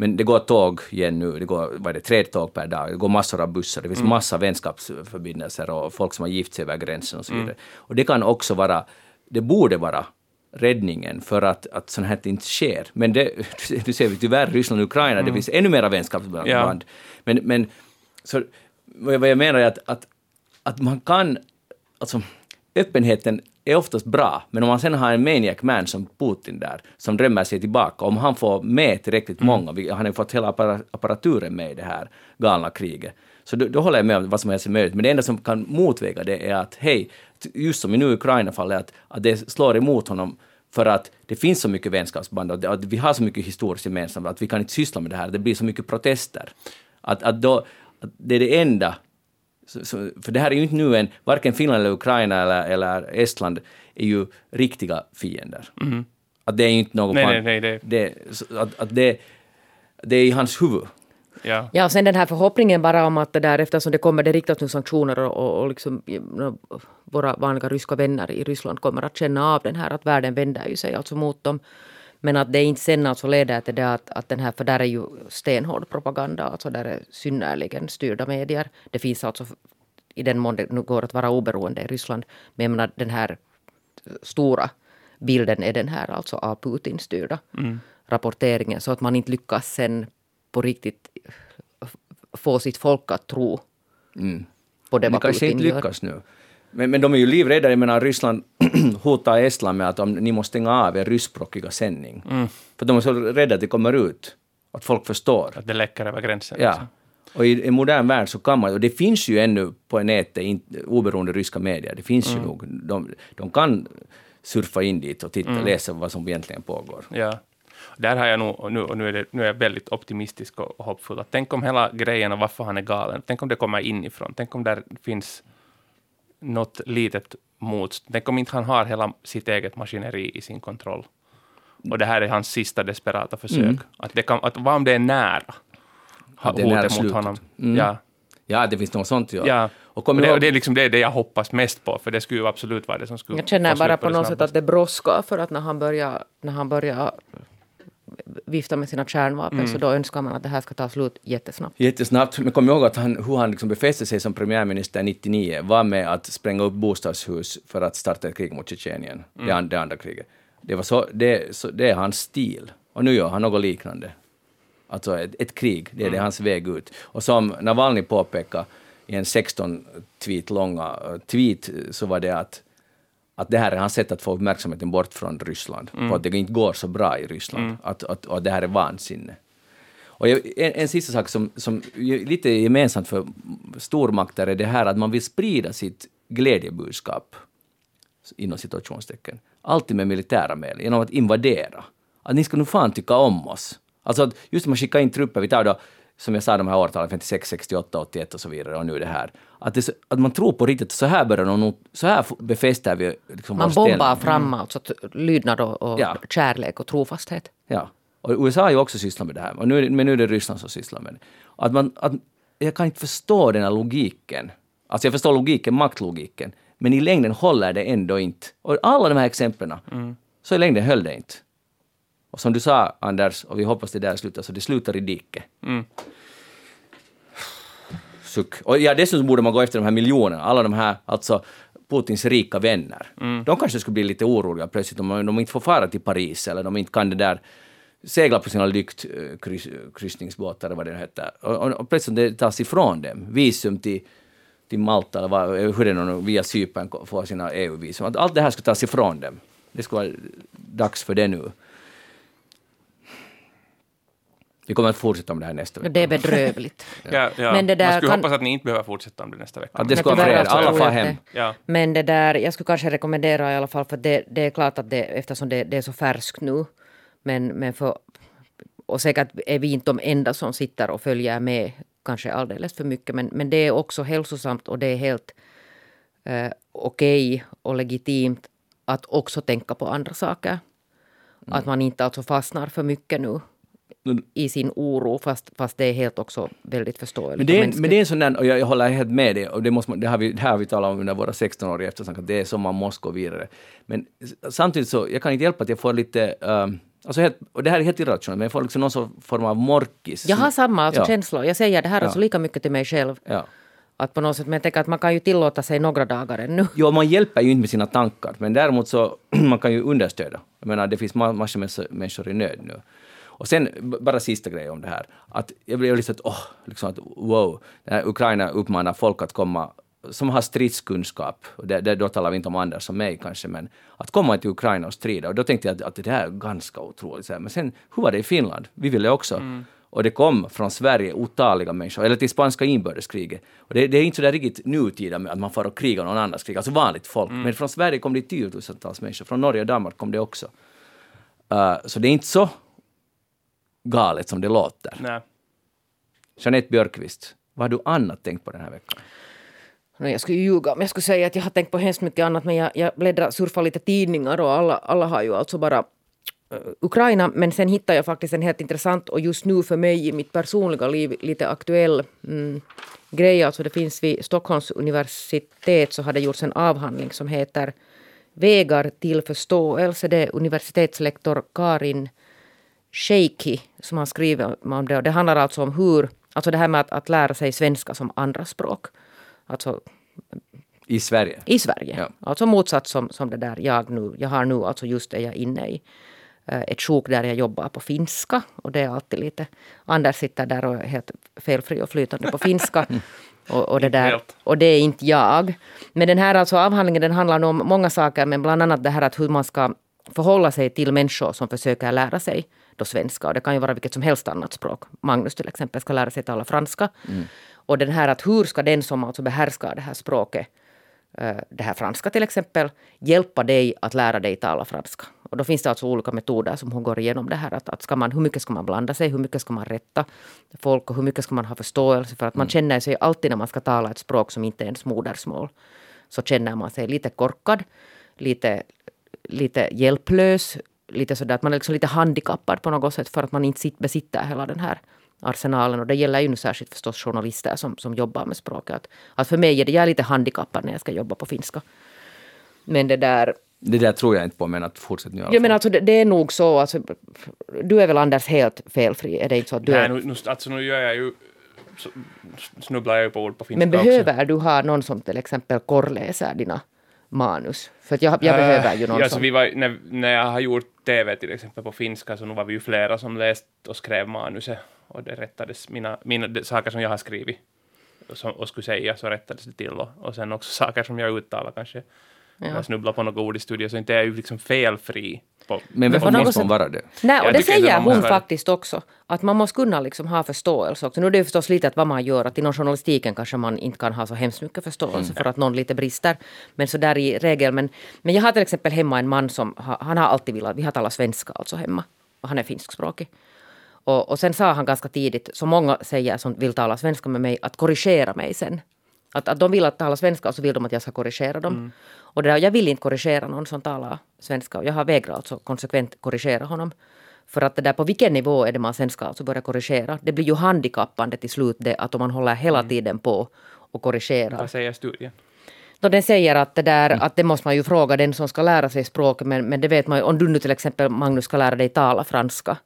Men det går tåg igen nu, det går vad är det, tre tåg per dag, det går massor av bussar, det finns massa vänskapsförbindelser och folk som har gift sig över gränsen och så vidare. Och det kan också vara, det borde vara räddningen för att, att sånt här inte sker. Men det, *laughs* du ser vi tyvärr Ryssland och Ukraina, det finns ännu mera vänskapsband. Ja. Men, men så, vad jag menar är att, att, att man kan, alltså öppenheten är oftast bra, men om man sen har en maniac man som Putin där, som drömmer sig tillbaka, om han får med tillräckligt många, vi- han har ju fått hela appara- apparaturen med i det här galna kriget, Så då, då håller jag med om vad som helst är möjligt. Men det enda som kan motväga det är att hej, just som i nu Ukraina-fallet, att, att det slår emot honom för att det finns så mycket vänskapsband och att vi har så mycket historiskt gemensamt att vi kan inte syssla med det här. Det blir så mycket protester. Att, att, då, att det är det enda så, så, för det här är ju inte nu en, varken Finland eller Ukraina eller, eller Estland är ju riktiga fiender. Mm. Att det är inte något... Nej, fan- nej, nej, det- att, att det, det är i hans huvud. Ja. Ja, och sen den här förhoppningen bara om att det där eftersom det kommer, det riktas nu sanktioner och, och, och liksom, våra vanliga ryska vänner i Ryssland kommer att känna av den här att världen vänder ju sig alltså mot dem. Men att det inte sen alltså leder till det att, att den här, för där är ju stenhård propaganda, alltså där är synnerligen styrda medier. Det finns alltså i den mån det nu går att vara oberoende i Ryssland. Men jag menar den här stora bilden är den här alltså av Putin styrda rapporteringen så att man inte lyckas sen på riktigt få sitt folk att tro på det Mm. Det vad kanske Putin inte gör. lyckas nu. Men, men de är ju livrädda. Jag menar, Ryssland *clears throat* hotar Estland med att om ni måste stänga av er ryskspråkiga sändning. För de är så rädda att det kommer ut. Att folk förstår. Att det läcker över gränsen. Ja. liksom. Och i en modern värld så kan man, och det finns ju ännu på nätet in, oberoende ryska medier, det finns ju nog, de, de kan surfa in dit och titta, läsa vad som egentligen pågår. Ja. Där har jag nog, och nu, och nu, är det, nu är jag väldigt optimistisk och hoppfull. Att tänk om hela grejen och varför han är galen, tänk om det kommer inifrån. Tänk om där finns något litet motstånd. Tänk om inte han har hela sitt eget maskineri i sin kontroll. Och det här är hans sista desperata försök. Att, det kan, att vad om det är nära? Ha, det är nära mot honom. Mm. Ja. Ja, det finns något sånt. Ja. Ja. Och kommer det, och det är ihåg, liksom det, det jag hoppas mest på, för det skulle ju absolut vara det som skulle Jag känner bara på något sätt snabbast. att det brådskar för att när han börjar, när han börjar vifta med sina kärnvapen Mm. så då önskar man att det här ska ta slut jättesnabbt. jättesnabbt, men kom ihåg att han, hur han liksom befäste sig som premiärminister 99 var med att spränga upp bostadshus för att starta ett krig mot Tjetjenien, det, an, det andra kriget. Det, var så, det, så, det är hans stil. Och nu gör han något liknande. Alltså ett, ett krig, det är det hans väg ut. Och som Navalny påpekade i en 16 tweet långa eh, tweet så var det att, att det här är hans sätt att få uppmärksamheten bort från Ryssland. På att det inte går så bra i Ryssland. Att, att, och att det här är vansinne. Och jag, en, en sista sak som, som ju lite är gemensamt för stormakter är det här att man vill sprida sitt glädjebudskap inom situationstecken. Alltid med militära medel, genom att invadera. Att ni ska nu fan tycka om oss. Alltså att just när man skickar in trupper, vi tar då, som jag sa, de här årtalen 56, 68, 81 och så vidare, och nu det här. Att, det, så- att man tror på riktigt, så här börjar de nog, så här befäster vi liksom Man vår ställning. bombar fram alltså t- lydnad och, och Ja. kärlek och trofasthet. Ja. Och USA har ju också sysslat med det här, och nu, men nu är det Ryssland som sysslar med det. Att man, att, jag kan inte förstå den här logiken. Alltså jag förstår logiken, maktlogiken, men i längden håller det ändå inte. Och alla de här exemplen, så i längden höll det inte. Och som du sa, Anders, och vi hoppas det där slutar, så det slutar i diket. Suck. Och ja, dessutom borde man gå efter de här miljonerna, alla de här, alltså Putins rika vänner. De kanske skulle bli lite oroliga plötsligt om de inte får fara till Paris eller de inte kan det där segla på sina lyktkryssningsbåtar eller vad det nu heter. Och, och, och plötsligt det tas ifrån dem. Visum till, till Malta eller vad, hur det nu via Cypern får sina EU-visum. Allt det här ska tas ifrån dem. Det skulle vara dags för det nu. Vi kommer att fortsätta om det här nästa vecka. Det är bedrövligt. *laughs* Ja, ja. Men det där Man skulle kan- hoppas att ni inte behöver fortsätta om det nästa vecka. Att det ska vara fred, alla far hem. Ja. Men det där, jag skulle kanske rekommendera i alla fall, för det, det är klart att det, eftersom det, det är så färskt nu, men, men för, och säkert är vi inte de enda som sitter och följer med kanske alldeles för mycket, men, men det är också hälsosamt och det är helt eh, okej och legitimt att också tänka på andra saker. Att man inte alltså fastnar för mycket nu i sin oro, fast, fast det är helt också väldigt förståeligt. Men det, är, men det är en sån där, och jag, jag håller helt med dig, och det, måste man, det, har vi, det här har vi talat om under våra 16 år i eftersnack, att det är så man måste gå vidare. Men samtidigt så, jag kan inte hjälpa att jag får lite, um, alltså helt, och det här är helt irrationellt, men jag får liksom någon form av morkis. Jag har samma alltså Ja. känslor. Jag säger det här Ja. alltså lika mycket till mig själv. Ja. Att på något sätt, men jag tänker att man kan ju tillåta sig några dagar ännu. Jo, man hjälper ju inte med sina tankar, men däremot så *clears throat* man kan ju understöda. Jag menar, det finns ma- massor med människor i nöd nu. Och sen, bara sista grejen om det här. Att jag blev lite att, åh, liksom att wow, Ukraina uppmanar folk att komma som har stridskunskap, och det, det, då talar vi inte om Anders som mig kanske, men att komma till Ukraina och strida. Och då tänkte jag att, att det här är ganska otroligt. Men sen, hur var det i Finland? Vi ville också. Och det kom från Sverige otaliga människor, eller till spanska inbördeskriget. Och det, det är inte så där riktigt nutida med att man får och kriga någon annans krig, alltså vanligt folk. Men från Sverige kom det tiotusentals människor, från Norge och Danmark kom det också. Uh, så det är inte så galet som det låter. Nej. Jeanette Björkqvist, vad har du annat tänkt på den här veckan? No, jag skulle ljuga om jag skulle säga att jag har tänkt på hemskt mycket annat men jag, jag bläddrar, surfar lite tidningar och alla, alla har ju alltså bara uh, Ukraina men sen hittar jag faktiskt en helt intressant och just nu för mig i mitt personliga liv lite aktuell mm, grej. Alltså det finns vid Stockholms universitet så har det gjorts en avhandling som heter Vägar till förståelse. Det är universitetslektor Karin Sheikhi som har skrivit om det. Och det handlar alltså om hur, alltså det här med att, att lära sig svenska som andraspråk. Alltså I Sverige? i Sverige. Ja. Alltså motsatt som, som det där jag nu, jag har nu alltså just är jag inne i eh, ett sjok där jag jobbar på finska. Och det är alltid lite, Anders sitter där och är helt felfri och flytande på finska. *laughs* Och, och, det där, och det är inte jag. Men den här alltså avhandlingen den handlar om många saker men bland annat det här att hur man ska förhålla sig till människor som försöker lära sig då svenska. Och det kan ju vara vilket som helst annat språk. Magnus till exempel ska lära sig tala franska. Och den här att hur ska den som alltså behärskar det här språket eh, det här franska till exempel, hjälpa dig att lära dig tala franska. Och då finns det alltså olika metoder som hon går igenom det här. Att, att ska man, hur mycket ska man blanda sig, hur mycket ska man rätta folk och hur mycket ska man ha förståelse för att man känner sig alltid när man ska tala ett språk som inte är ens modersmål. Så känner man sig lite korkad, lite, lite hjälplös, lite sådär att man är liksom lite handikappad på något sätt för att man inte sit, besitter hela den här arsenalen. Och det gäller ju nu särskilt förstås journalister som, som jobbar med språket. Att, att för mig är det, jag är lite handikappad när jag ska jobba på finska. Men det där, Det där tror jag inte på, men att fortsätta nu. menar fall. alltså det, det är nog så, alltså, du är väl Anders helt felfri? Är det inte så att du Nej, är, nu, nu, alltså nu gör jag ju... Snubblar jag ju på ord på finska men också. behöver du ha någon som till exempel korrläser dina manus? För att jag, jag behöver ju någon ja, som... vi var, när, när jag har gjort TV till exempel på finska så nu var vi ju flera som läst och skrev manuset och det rättades mina, mina de, saker som jag har skrivit och, som, och skulle säga så rättades det till och, och sen också saker som jag uttalar kanske. Jag snubblar på något ord i studion så inte är jag ju liksom felfri. På, Men varför måste hon vara det? Nej, Jag och det säger hon vara faktiskt också. Att man måste kunna liksom ha förståelse också. Nu är det ju förstås lite att vad man gör. Att inom journalistiken kanske man inte kan ha så hemskt mycket förståelse för att någon lite brister. Men så där i regel. Men, men jag har till exempel hemma en man som ha, han har alltid velat, vi har talat svenska alltså hemma. Och han är finskspråkig. Och, och sen sa han ganska tidigt, som många säger som vill tala svenska med mig, att korrigera mig sen. Att, att de vill att tala svenska och så vill de att jag ska korrigera dem. Och det där, jag vill inte korrigera någon som talar svenska. Och jag har vägrat alltså konsekvent korrigera honom. För att det där på vilken nivå är det man sen ska alltså börja korrigera? Det blir ju handikappande till slut det att om man håller hela tiden på och korrigerar. vad säger studien? Då den säger att det där, att det måste man ju fråga den som ska lära sig språket, men, men det vet man ju, om du nu till exempel Magnus ska lära dig tala franska,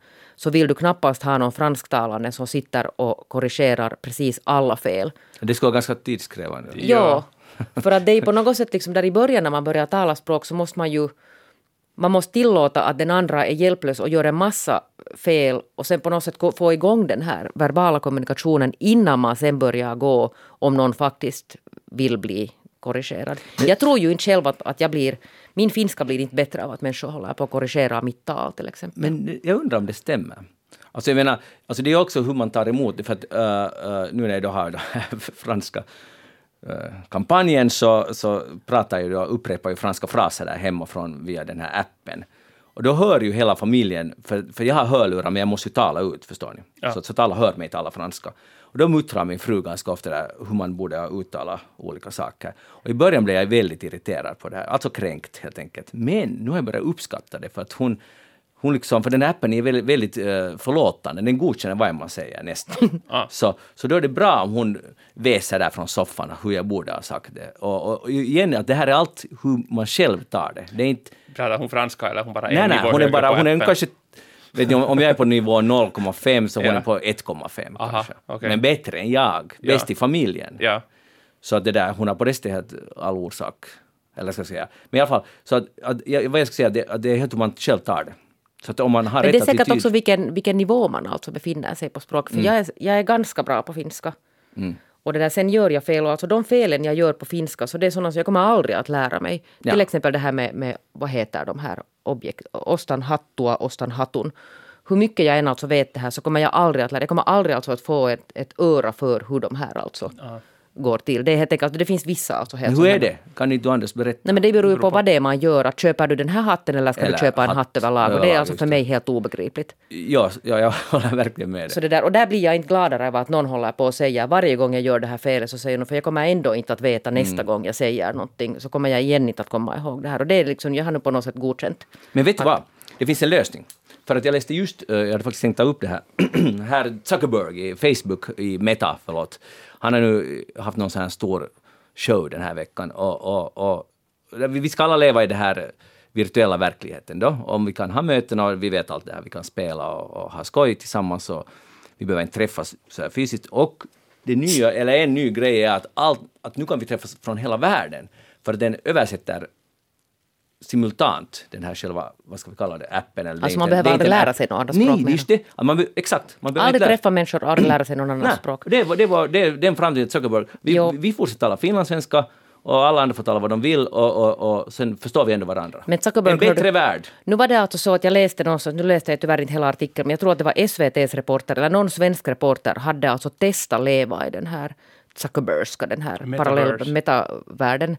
så vill du knappast ha någon fransktalande som sitter och korrigerar precis alla fel. Det skulle vara ganska tidskrävande. Ja. För att det är på något sätt liksom där i början när man börjar tala språk så måste man ju man måste tillåta att den andra är hjälplös och gör en massa fel och sen på något sätt få igång den här verbala kommunikationen innan man sen börjar gå om någon faktiskt vill bli korrigerad. Jag tror ju inte själv att, att jag blir... Min finska blir inte bättre av att människor håller på att korrigera mitt tal till exempel. Men jag undrar om det stämmer. Alltså jag menar, alltså det är också hur man tar emot det, för att äh, äh, nu när jag då har den här *laughs* franska äh, kampanjen så, så pratar jag då, upprepar ju franska fraser där hemifrån via den här appen. Och då hör ju hela familjen, för, för jag har hörlurar men jag måste ju tala ut, förstår ni? Ja. Så, så att alla hör mig tala franska. Och då muttrar min fru ganska ofta där hur man borde uttala olika saker. Och i början blev jag väldigt irriterad på det här, alltså kränkt helt enkelt. Men nu har jag börjat uppskatta det för att hon hon liksom, för den här appen är väldigt, väldigt uh, förlåtande, den godkänner vad man säger nästan. *laughs* Ah. så, så då är det bra om hon väser där från soffan hur jag borde ha sagt det. Och, och, och igen, att det här är allt hur man själv tar det. Det är inte... Pratar hon franska eller hon bara en Nej, nej, hon är bara, hon är kanske Vet ni, om, om jag är på nivå 0,5 så hon Ja. är på 1,5 Aha, kanske. okej. Men bättre än jag, Ja. bäst i familjen. Ja. Så att det där, hon har på det stället all orsak. Eller ska jag säga. Men i alla fall, så att, att, jag, vad jag ska säga, det, att det är helt hur man själv tar det. Så att om man har Men det är säkert attityd... också vilken, vilken nivå man alltså befinner sig på språk. För jag, är, jag är ganska bra på finska. Och det där, sen gör jag fel. Och alltså de felen jag gör på finska, så det är sådana som jag kommer aldrig att lära mig. Ja. Till exempel det här med, med vad heter de här objekt, ostan hattua, ostan hatun. hur mycket jag än alltså vet det här så kommer jag aldrig att lära. Jag kommer aldrig alltså att få ett, ett öra för hur de här alltså går till. Det är helt enkelt, det finns vissa alltså helt Men hur är det? Kan inte du Anders berätta? Nej men det beror ju på vad det är man gör. Att köper du den här hatten eller ska Eller du köpa en hatt hatt överlag? Och det är alltså för mig helt obegripligt. Ja, ja, jag *laughs* håller verkligen med dig. Så det där, och där blir jag inte gladare av att någon håller på och säger varje gång jag gör det här felet så säger någon, för jag kommer ändå inte att veta nästa Mm. gång jag säger någonting, så kommer jag igen inte att komma ihåg det här. Och det är liksom, jag har nu på något sätt godkänt. Men vet du vad? Det finns en lösning. För att jag läste just, eh, jag hade faktiskt tänkt ta upp det här, *clears throat* här Zuckerberg i Facebook, i Meta, förlåt. Han har nu haft någon sån här stor show den här veckan och, och, och vi ska alla leva i den här virtuella verkligheten då. Om vi kan ha möten och vi vet allt det här, vi kan spela och, och ha skoj tillsammans och vi behöver inte träffas så här fysiskt. Och det nya, eller en ny grej är att, allt, att nu kan vi träffas från hela världen. För den översätter simultant, den här själva, vad ska vi kalla det, appen eller Alltså man behöver aldrig lära sig något annat Nej, språk menar just det. Man, exakt. Man Aldrig lära- träffa människor, aldrig lära sig någon annans Nej, språk. det, var, det, var, det, det är en framtid Zuckerberg. Vi, Jo. vi fortsätter tala finlandssvenska och alla andra får tala vad de vill och, och, och sen förstår vi ändå varandra. Men Zuckerberg en bättre hörde- värld. Nu var det alltså så att jag läste någonstans, nu läste jag tyvärr inte hela artikeln, men jag tror att det var SVTs reporter, eller någon svensk reporter, hade alltså testat leva i den här Zuckerbergska, den här Metaverse. parallell metavärlden,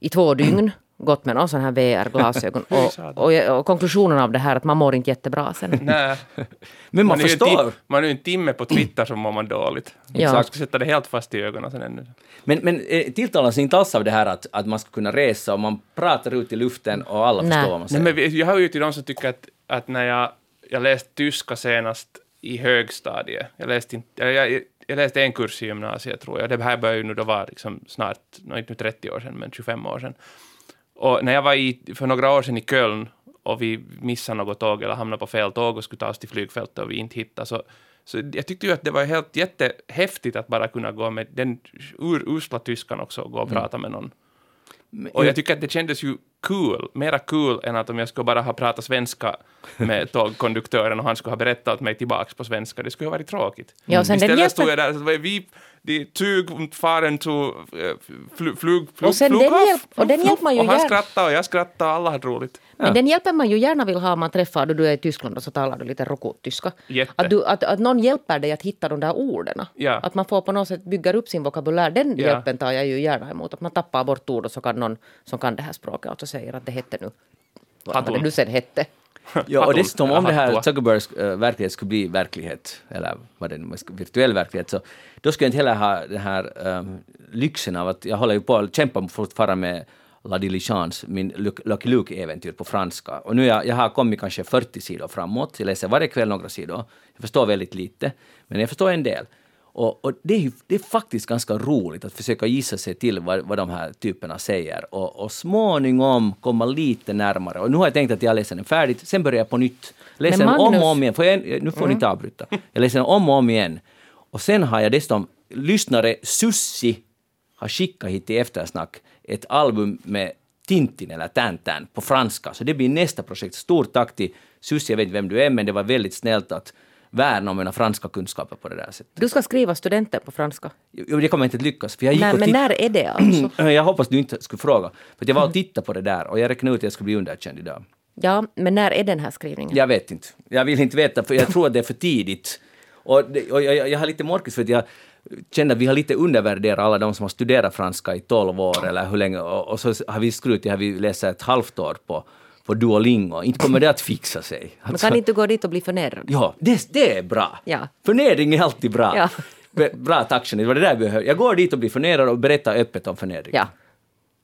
i två dygn. *clears throat* Gått med någon sån här VR-glasögon. och, *laughs* och, och konklusionen av det här är att man mår inte jättebra sen. *laughs* Nej. *laughs* Men man, är ju förstår. Man är ju en timme på Twitter så mår man dåligt. Ja. Jag ska sätta det helt fast i ögonen sen ännu. Men, men eh, tilltalas inte alls av det här att, att man ska kunna resa och man pratar ut i luften och alla Nej. förstår vad man Nej, säger. men vi- jag hör ju till de som tycker att, att när jag, jag läste tyska senast i högstadiet, jag läste, inte, jag, jag, jag läste en kurs i gymnasiet tror jag, det här började ju nu då vara liksom snart, inte nu 30 år sedan, men 25 år sedan. Och när jag var i, för några år sedan i Köln och vi missade något tåg eller hamnade på fel tåg och skulle ta oss till flygfältet och vi inte hittade, så, så jag tyckte ju att det var helt jättehäftigt att bara kunna gå med den ur, usla tyskan också och gå och prata med någon. Och jag tycker att det kändes ju cool, mera cool än att om jag skulle bara ha pratat svenska med *laughs* tågkonduktören och han skulle ha berättat åt mig tillbaks på svenska. Det skulle ha varit tråkigt. Ja, den Istället stod jag där och så var vi, de Zug und fahren zu äh, fl, flug, flug, Och sen den Flughof, hjälp- och den Flug- hjälper man ju Och han skrattade och jag skrattade och alla hade roligt. Men den hjälpen man ju gärna vill ha om man träffar, då du är i Tyskland och så talar du lite rokottyska. Att, du, att, att någon hjälper dig att hitta de där orden. Ja. Att man får på något sätt bygga upp sin vokabulär. Den Ja. hjälpen tar jag ju gärna emot. Att man tappar bort ord och så kan någon som kan det här språket och så säger att det hette nu vad det nu sen hette. Ja, och dessutom om det här. Zuckerbergs äh, verklighet skulle bli verklighet, eller vad det nu är, virtuell verklighet, så då skulle jag inte heller ha den här ähm, lyxen av att jag håller ju på att kämpa fortfarande med La Diligence, min Luc- Lucky Luke-äventyr på franska. Och nu jag, jag har kommit kanske 40 sidor framåt, jag läser varje kväll några sidor. Jag förstår väldigt lite, men jag förstår en del. Och, och det, är det är faktiskt ganska roligt att försöka gissa sig till vad, vad de här typerna säger och, och småningom komma lite närmare. Och nu har jag tänkt att jag läser den färdigt, sen börjar jag på nytt. Läser den om och om igen. Får jag, nu får ni inte avbryta. Jag läser den om och om igen. Och sen har jag dessutom lyssnare Sussi har skickat hit till eftersnack ett album med Tintin eller Tintin på franska. Så det blir nästa projekt. Stort tack till Sussi, jag vet inte vem du är, men det var väldigt snällt att värna om mina franska kunskaper på det där sättet. Du ska skriva studenten på franska. Jo, det kommer inte att lyckas. För jag gick Nej, men när är det alltså? *clears throat* Jag hoppas du inte skulle fråga. För jag var och tittade på det där och jag räknade ut att jag skulle bli underkänd idag. Ja, men när är den här skrivningen? Jag vet inte. Jag vill inte veta, för jag tror att det är för tidigt. Och, det, och jag, jag har lite morkis för att jag känner att vi har lite undervärderat alla de som har studerat franska i 12 år eller hur länge. Och, och så har vi skrutit, har vi läst ett halvt år på, på Duolingo. Inte kommer det att fixa sig. Man Alltså- kan inte gå dit och bli förnedrad. Ja, det, det är bra. Ja. Förnedring är alltid bra. Ja. Bra tack det var det där jag behövde. Jag går dit och blir förnedrad och berättar öppet om förnedring. Ja.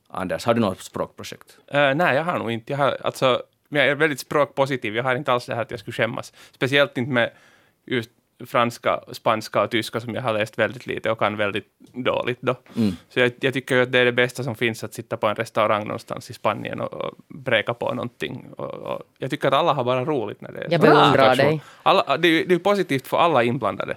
Anders, har du något språkprojekt? Eh, nej, jag har nog inte. Jag, har, alltså, jag är väldigt språkpositiv. Jag har inte alls det här att jag skulle skämmas. Speciellt inte med just franska, spanska och tyska som jag har läst väldigt lite och kan väldigt dåligt då. Så jag, jag tycker att det är det bästa som finns att sitta på en restaurang någonstans i Spanien och, och bräka på någonting. Och, och jag tycker att alla har bara roligt när det är Jag beundrar dig. Alla, det, är det är positivt för alla inblandade.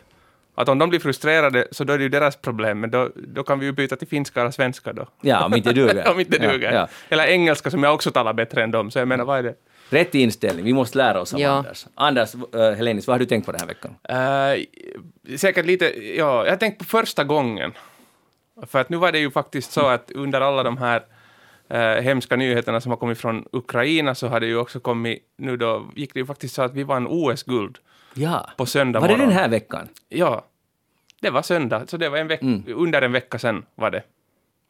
Att om de blir frustrerade så då är det ju deras problem, men då, då kan vi ju byta till finska eller svenska då. Ja, om inte duger. *laughs* om inte Ja, duger. ja. Eller engelska som jag också talar bättre än dem, så jag menar vad är det? Rätt inställning, vi måste lära oss av Ja. Anders. Anders, uh, Helenis, vad har du tänkt på den här veckan? Eh, säkert lite, ja, jag har tänkt på första gången. För att nu var det ju faktiskt så att under alla de här eh, hemska nyheterna som har kommit från Ukraina så har det ju också kommit, nu då gick det ju faktiskt så att vi vann OS-guld Ja. på söndag Var det morgon. den här veckan? Ja, det var söndag, så det var en veck- Mm. under en vecka sedan var det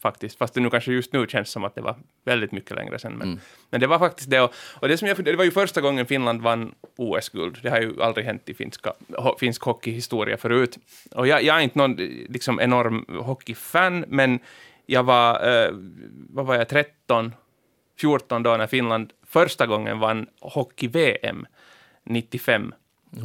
faktiskt. Fast det nu kanske just nu känns som att det var väldigt mycket längre sedan. Men, Mm. men det var faktiskt det. Och, och det, som jag, det var ju första gången Finland vann OS-guld. Det har ju aldrig hänt i finska, ho, finsk hockeyhistoria förut. Och jag, jag är inte någon liksom, enorm hockeyfan, men jag var, eh, vad var jag, 13, 14 då när Finland första gången vann hockey-VM 95.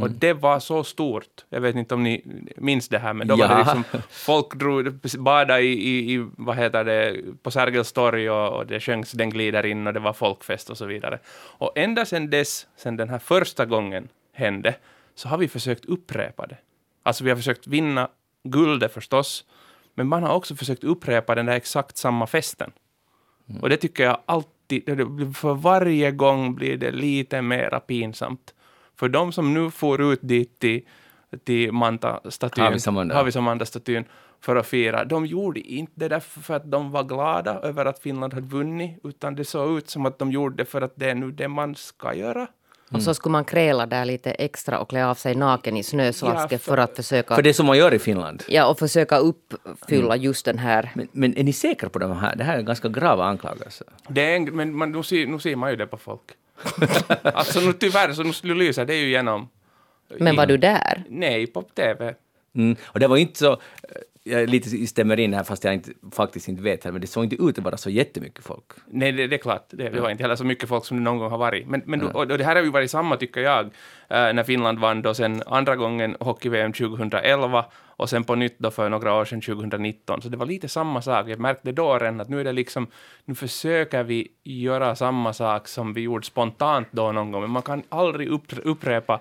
Och det var så stort. Jag vet inte om ni minns det här, men då var det Ja. liksom folk drog, bada i, i, i, vad heter det, på Sergels torg och, och det sjöngs Den glider in och det var folkfest och så vidare. Och ända sedan dess, sedan den här första gången hände, så har vi försökt upprepa det. Alltså vi har försökt vinna guldet förstås, men man har också försökt upprepa den där exakt samma festen. Och det tycker jag alltid, för varje gång blir det lite mera pinsamt. För de som nu får ut dit till, till Manta-statyn, Havisamanda. Havisamanda-statyn, för att fira, de gjorde inte det där för att de var glada över att Finland hade vunnit, utan det såg ut som att de gjorde det för att det är nu det man ska göra. Och så skulle man kräla där lite extra och klä av sig naken i snöslasket Ja, för att försöka, För det som man gör i Finland. ja, och försöka uppfylla just den här Men, men är ni säkra på de här? Det här är ganska grava anklagelser. Det är en, men man, nu, ser, nu ser man ju det på folk. *laughs* alltså nu tyvärr, så nu skulle lysa det ju igenom. Men var i- du där? Nej, på TV. Mm. Och det var inte så... Jag lite stämmer in här fast jag inte, faktiskt inte vet här, men det såg inte ut att vara så jättemycket folk. Nej, det, det är klart. Det, det var inte heller så mycket folk som det någon gång har varit. Men, men och, och det här har ju varit samma, tycker jag, eh, när Finland vann då sen andra gången hockey-VM 2011 och sen på nytt då för några år sedan 2019. Så det var lite samma sak. Jag märkte då redan att nu är det liksom, nu försöker vi göra samma sak som vi gjorde spontant då någon gång, men man kan aldrig upp, upprepa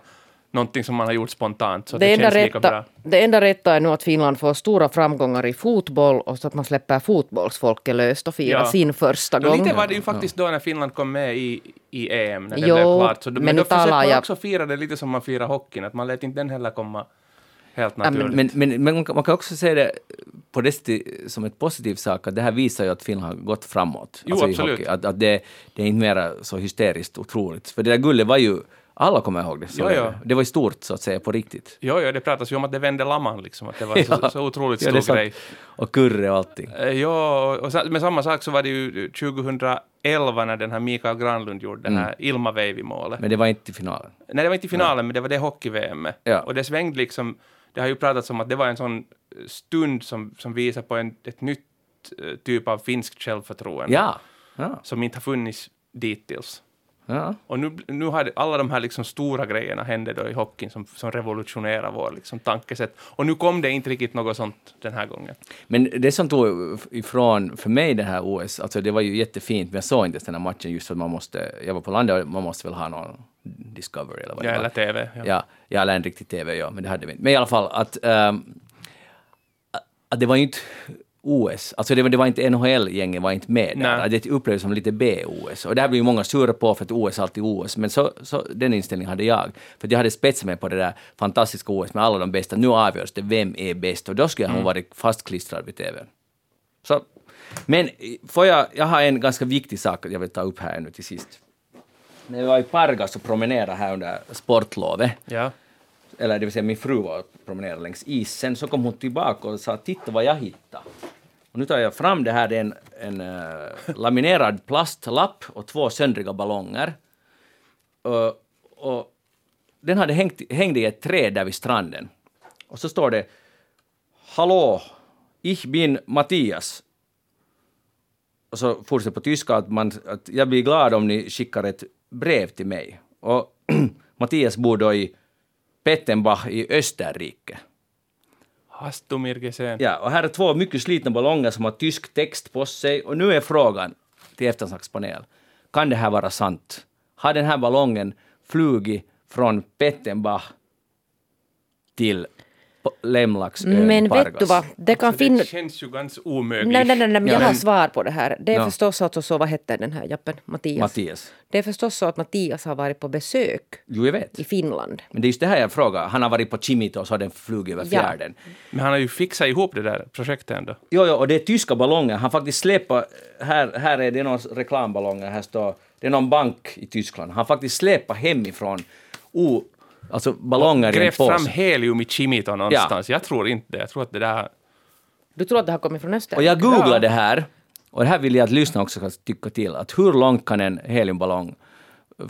någonting som man har gjort spontant, så Det det, enda, känns lika rätta, bra. det enda rätta är nu att Finland får stora framgångar i fotboll och så att man släpper fotbollsfolket löst och firar Ja. sin första gång. lite var det ju faktiskt då när Finland kom med i, i EM, när det Jo, blev klart. Så då, men men då försökte talar man jag- också fira det lite som man firar hockeyn, att man lät inte den heller komma helt men- naturligt. Men, men, men man kan- man kan också se det på det som ett positiv sak, att det här visar ju att Finland har gått framåt. Jo, alltså i absolut. hockey. Att, att det, det är inte mer så hysteriskt otroligt. För det där guldet var ju, alla kommer ihåg det. Så Ja, det, ja. det var ju stort så att säga på riktigt. Jo, jo, det pratas ju om att det vände lamman, liksom, att det var *laughs* så, Ja. så otroligt Ja, stor sant. grej. Och kurre och allting. Eh, Ja, och sa- med samma sak så var det ju 2011 när den här Mikael Granlund gjorde den Mm. här Ilma Veivi-målet. Men det var inte i finalen. Nej, det var inte i finalen, men det var det hockey-VM. Ja. Och det svängde liksom, det har ju pratats om att det var en sån stund som, som visar på en, ett nytt eh, typ av finskt självförtroende. Ja. Ja. som inte har funnits dittills. Ja. Och nu, nu har alla de här liksom stora grejerna hände då i hockeyn som, som revolutionerar vår liksom tankesätt. Och nu kom det inte riktigt något sånt den här gången. Men det som tog ifrån för mig det här OS, alltså det var ju jättefint, men jag såg inte den här matchen just för att man måste, jag var på landet och man måste väl ha någon Discovery eller vad Ja, det eller var. TV. Ja. Ja, ja, eller en riktig TV, ja, men det hade vi inte. Men i alla fall att, ehm, att det var ju inte OS, alltså det var, det var inte NHL-gänget var inte med där. Nej. Det upplevdes som lite B-OS. Och det här blir ju många sura på för att OS är alltid OS. Men så, så den inställningen hade jag. För jag hade spetsat mig på det där fantastiska OS med alla de bästa. Nu avgörs det vem är bäst och då skulle jag ha varit fastklistrad vid TVn. Så, men får jag, jag har en ganska viktig sak jag vill ta upp här nu till sist. När jag var i Pargas och promenerade här under sportlovet, Ja eller det vill säga min fru var och promenerade längs isen, så kom hon tillbaka och sa titta vad jag hittade. Och nu tar jag fram det här, det är en, en äh, laminerad plastlapp och två söndriga ballonger. Och, och den hade hängt, hängde i ett träd där vid stranden. Och så står det Hallå, ich bin Mattias. Och så fortsätter på tyska att, man, att jag blir glad om ni skickar ett brev till mig. Och *clears throat* Mattias bor då i Pettenbach i Österrike. Hast du mir gesehen? Ja, och här är två mycket slitna ballonger som har tysk text på sig. Och nu är frågan till eftersnackspanel. Kan det här vara sant? Har den här ballongen flugit från Pettenbach till Lemlax Men vet du vad, det kan Alltså, finnas... det känns ju ganska omöjligt. Nej, nej, nej, nej, men jag Ja. har svar på det här. Det är Ja. förstås alltså så, vad hette den här jappen? Mattias. Mattias. Det är förstås så att Mattias har varit på besök Jo, jag vet. i Finland. Men det är just det här jag frågar. Han har varit på Chimito och så har den flugit över Ja. fjärden. Men han har ju fixat ihop det där projektet ändå. Jo, jo, och det är tyska ballonger. Han faktiskt släpar... Här, här är det några reklamballonger. Här står... Det är någon bank i Tyskland. Han faktiskt släpar hemifrån o, alltså ballonger i en Grävt fram påse. helium i Chimito någonstans. Jag tror inte det. Jag tror att det där... Du tror att det har kommit från Österrike? Och jag googlade det här. Och det här vill jag att lyssnarna också ska tycka till. Att hur långt kan en heliumballong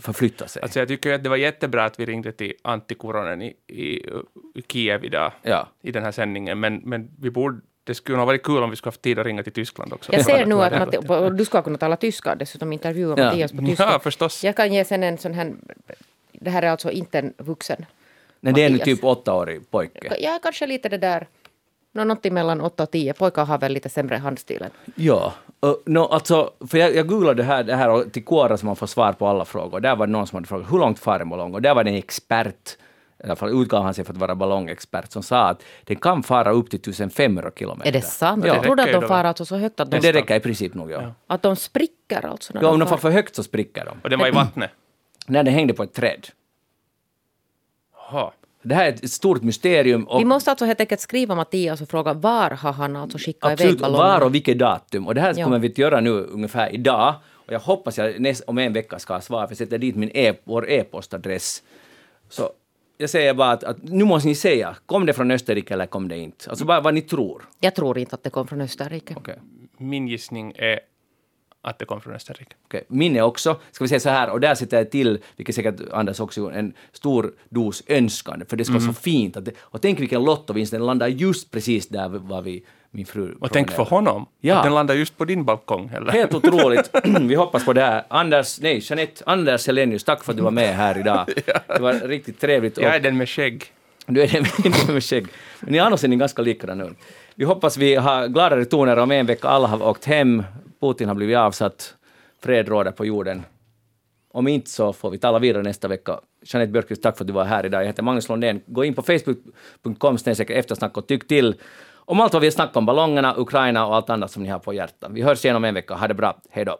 förflytta sig? Alltså jag tycker att det var jättebra att vi ringde till Antti Kuronen i, i, i Kiev idag, Ja. i den här sändningen. Men, men vi borde, det skulle nog ha varit kul om vi skulle haft tid att ringa till Tyskland också. Jag ser nu att och du ska kunna tala tyska dessutom intervjua Ja. Mattias på tyska. Ja, förstås. Jag kan ge sen en sån här... Det här är alltså inte en vuxen Nej, det är en typ åttaårig pojke. Ja, kanske lite det där... Nå, någonting mellan 8 och 10. Pojkar har väl lite sämre handstil. Ja, uh, no, alltså, för jag, jag googlade det här, det här och till Quora som man får svar på alla frågor. Där var det någon som hade frågat hur långt far en ballong? Och där var det en expert, i alla fall utgav han sig för att vara ballongexpert, som sa att den kan fara upp till 1500 kilometer. Är det sant? Ja. Jag trodde att de far alltså så högt att de, Men det räcker i princip nog, ja. att de spricker alltså. När Ja, om de far för högt så spricker de. Och den var i vattnet. När den hängde på ett träd. Jaha. Det här är ett stort mysterium. Och Vi måste alltså helt enkelt skriva Mattias och fråga var har han alltså skickat iväg Absolut, ballongen? var och vilket datum. Och det här Ja. kommer vi att göra nu ungefär idag. Och jag hoppas jag näst, om en vecka ska ha svar, för jag sätter dit min e vår e-postadress. Så jag säger bara att, att nu måste ni säga, kom det från Österrike eller kom det inte? Alltså bara vad ni tror. Jag tror inte att det kom från Österrike. Okej. Min gissning är att det kom från Österrike. Okej. Minne också, ska vi säga så här, och där sätter jag till, vilket säkert Anders också gjorde, en stor dos önskan, för det ska vara så fint. Att det, och tänk vilken lottovinst, den landar just precis där var vi, min fru Och tänk för honom, Ja. att den landar just på din balkong. Eller? Helt otroligt. *laughs* *clears throat* Vi hoppas på det här. Anders, nej, Jeanette, Anders Helenius, tack för att du var med här idag. *laughs* Det var riktigt trevligt. Jag är Och den med skägg. du är den med- *laughs* med skägg. Men i annars ser ni ganska likadana ut. Vi hoppas vi har gladare toner om en vecka. Alla har åkt hem. Putin har blivit avsatt. Fred råder på jorden. Om inte så får vi tala vidare nästa vecka. Jeanette Björkqvist, tack för att du var här idag. Jag heter Magnus Lundén. Gå in på facebook.com eftersnack och tyck till om allt vad vi har snackat om ballongerna, Ukraina och allt annat som ni har på hjärtat. Vi hörs igen om en vecka. Ha det bra. Hej då.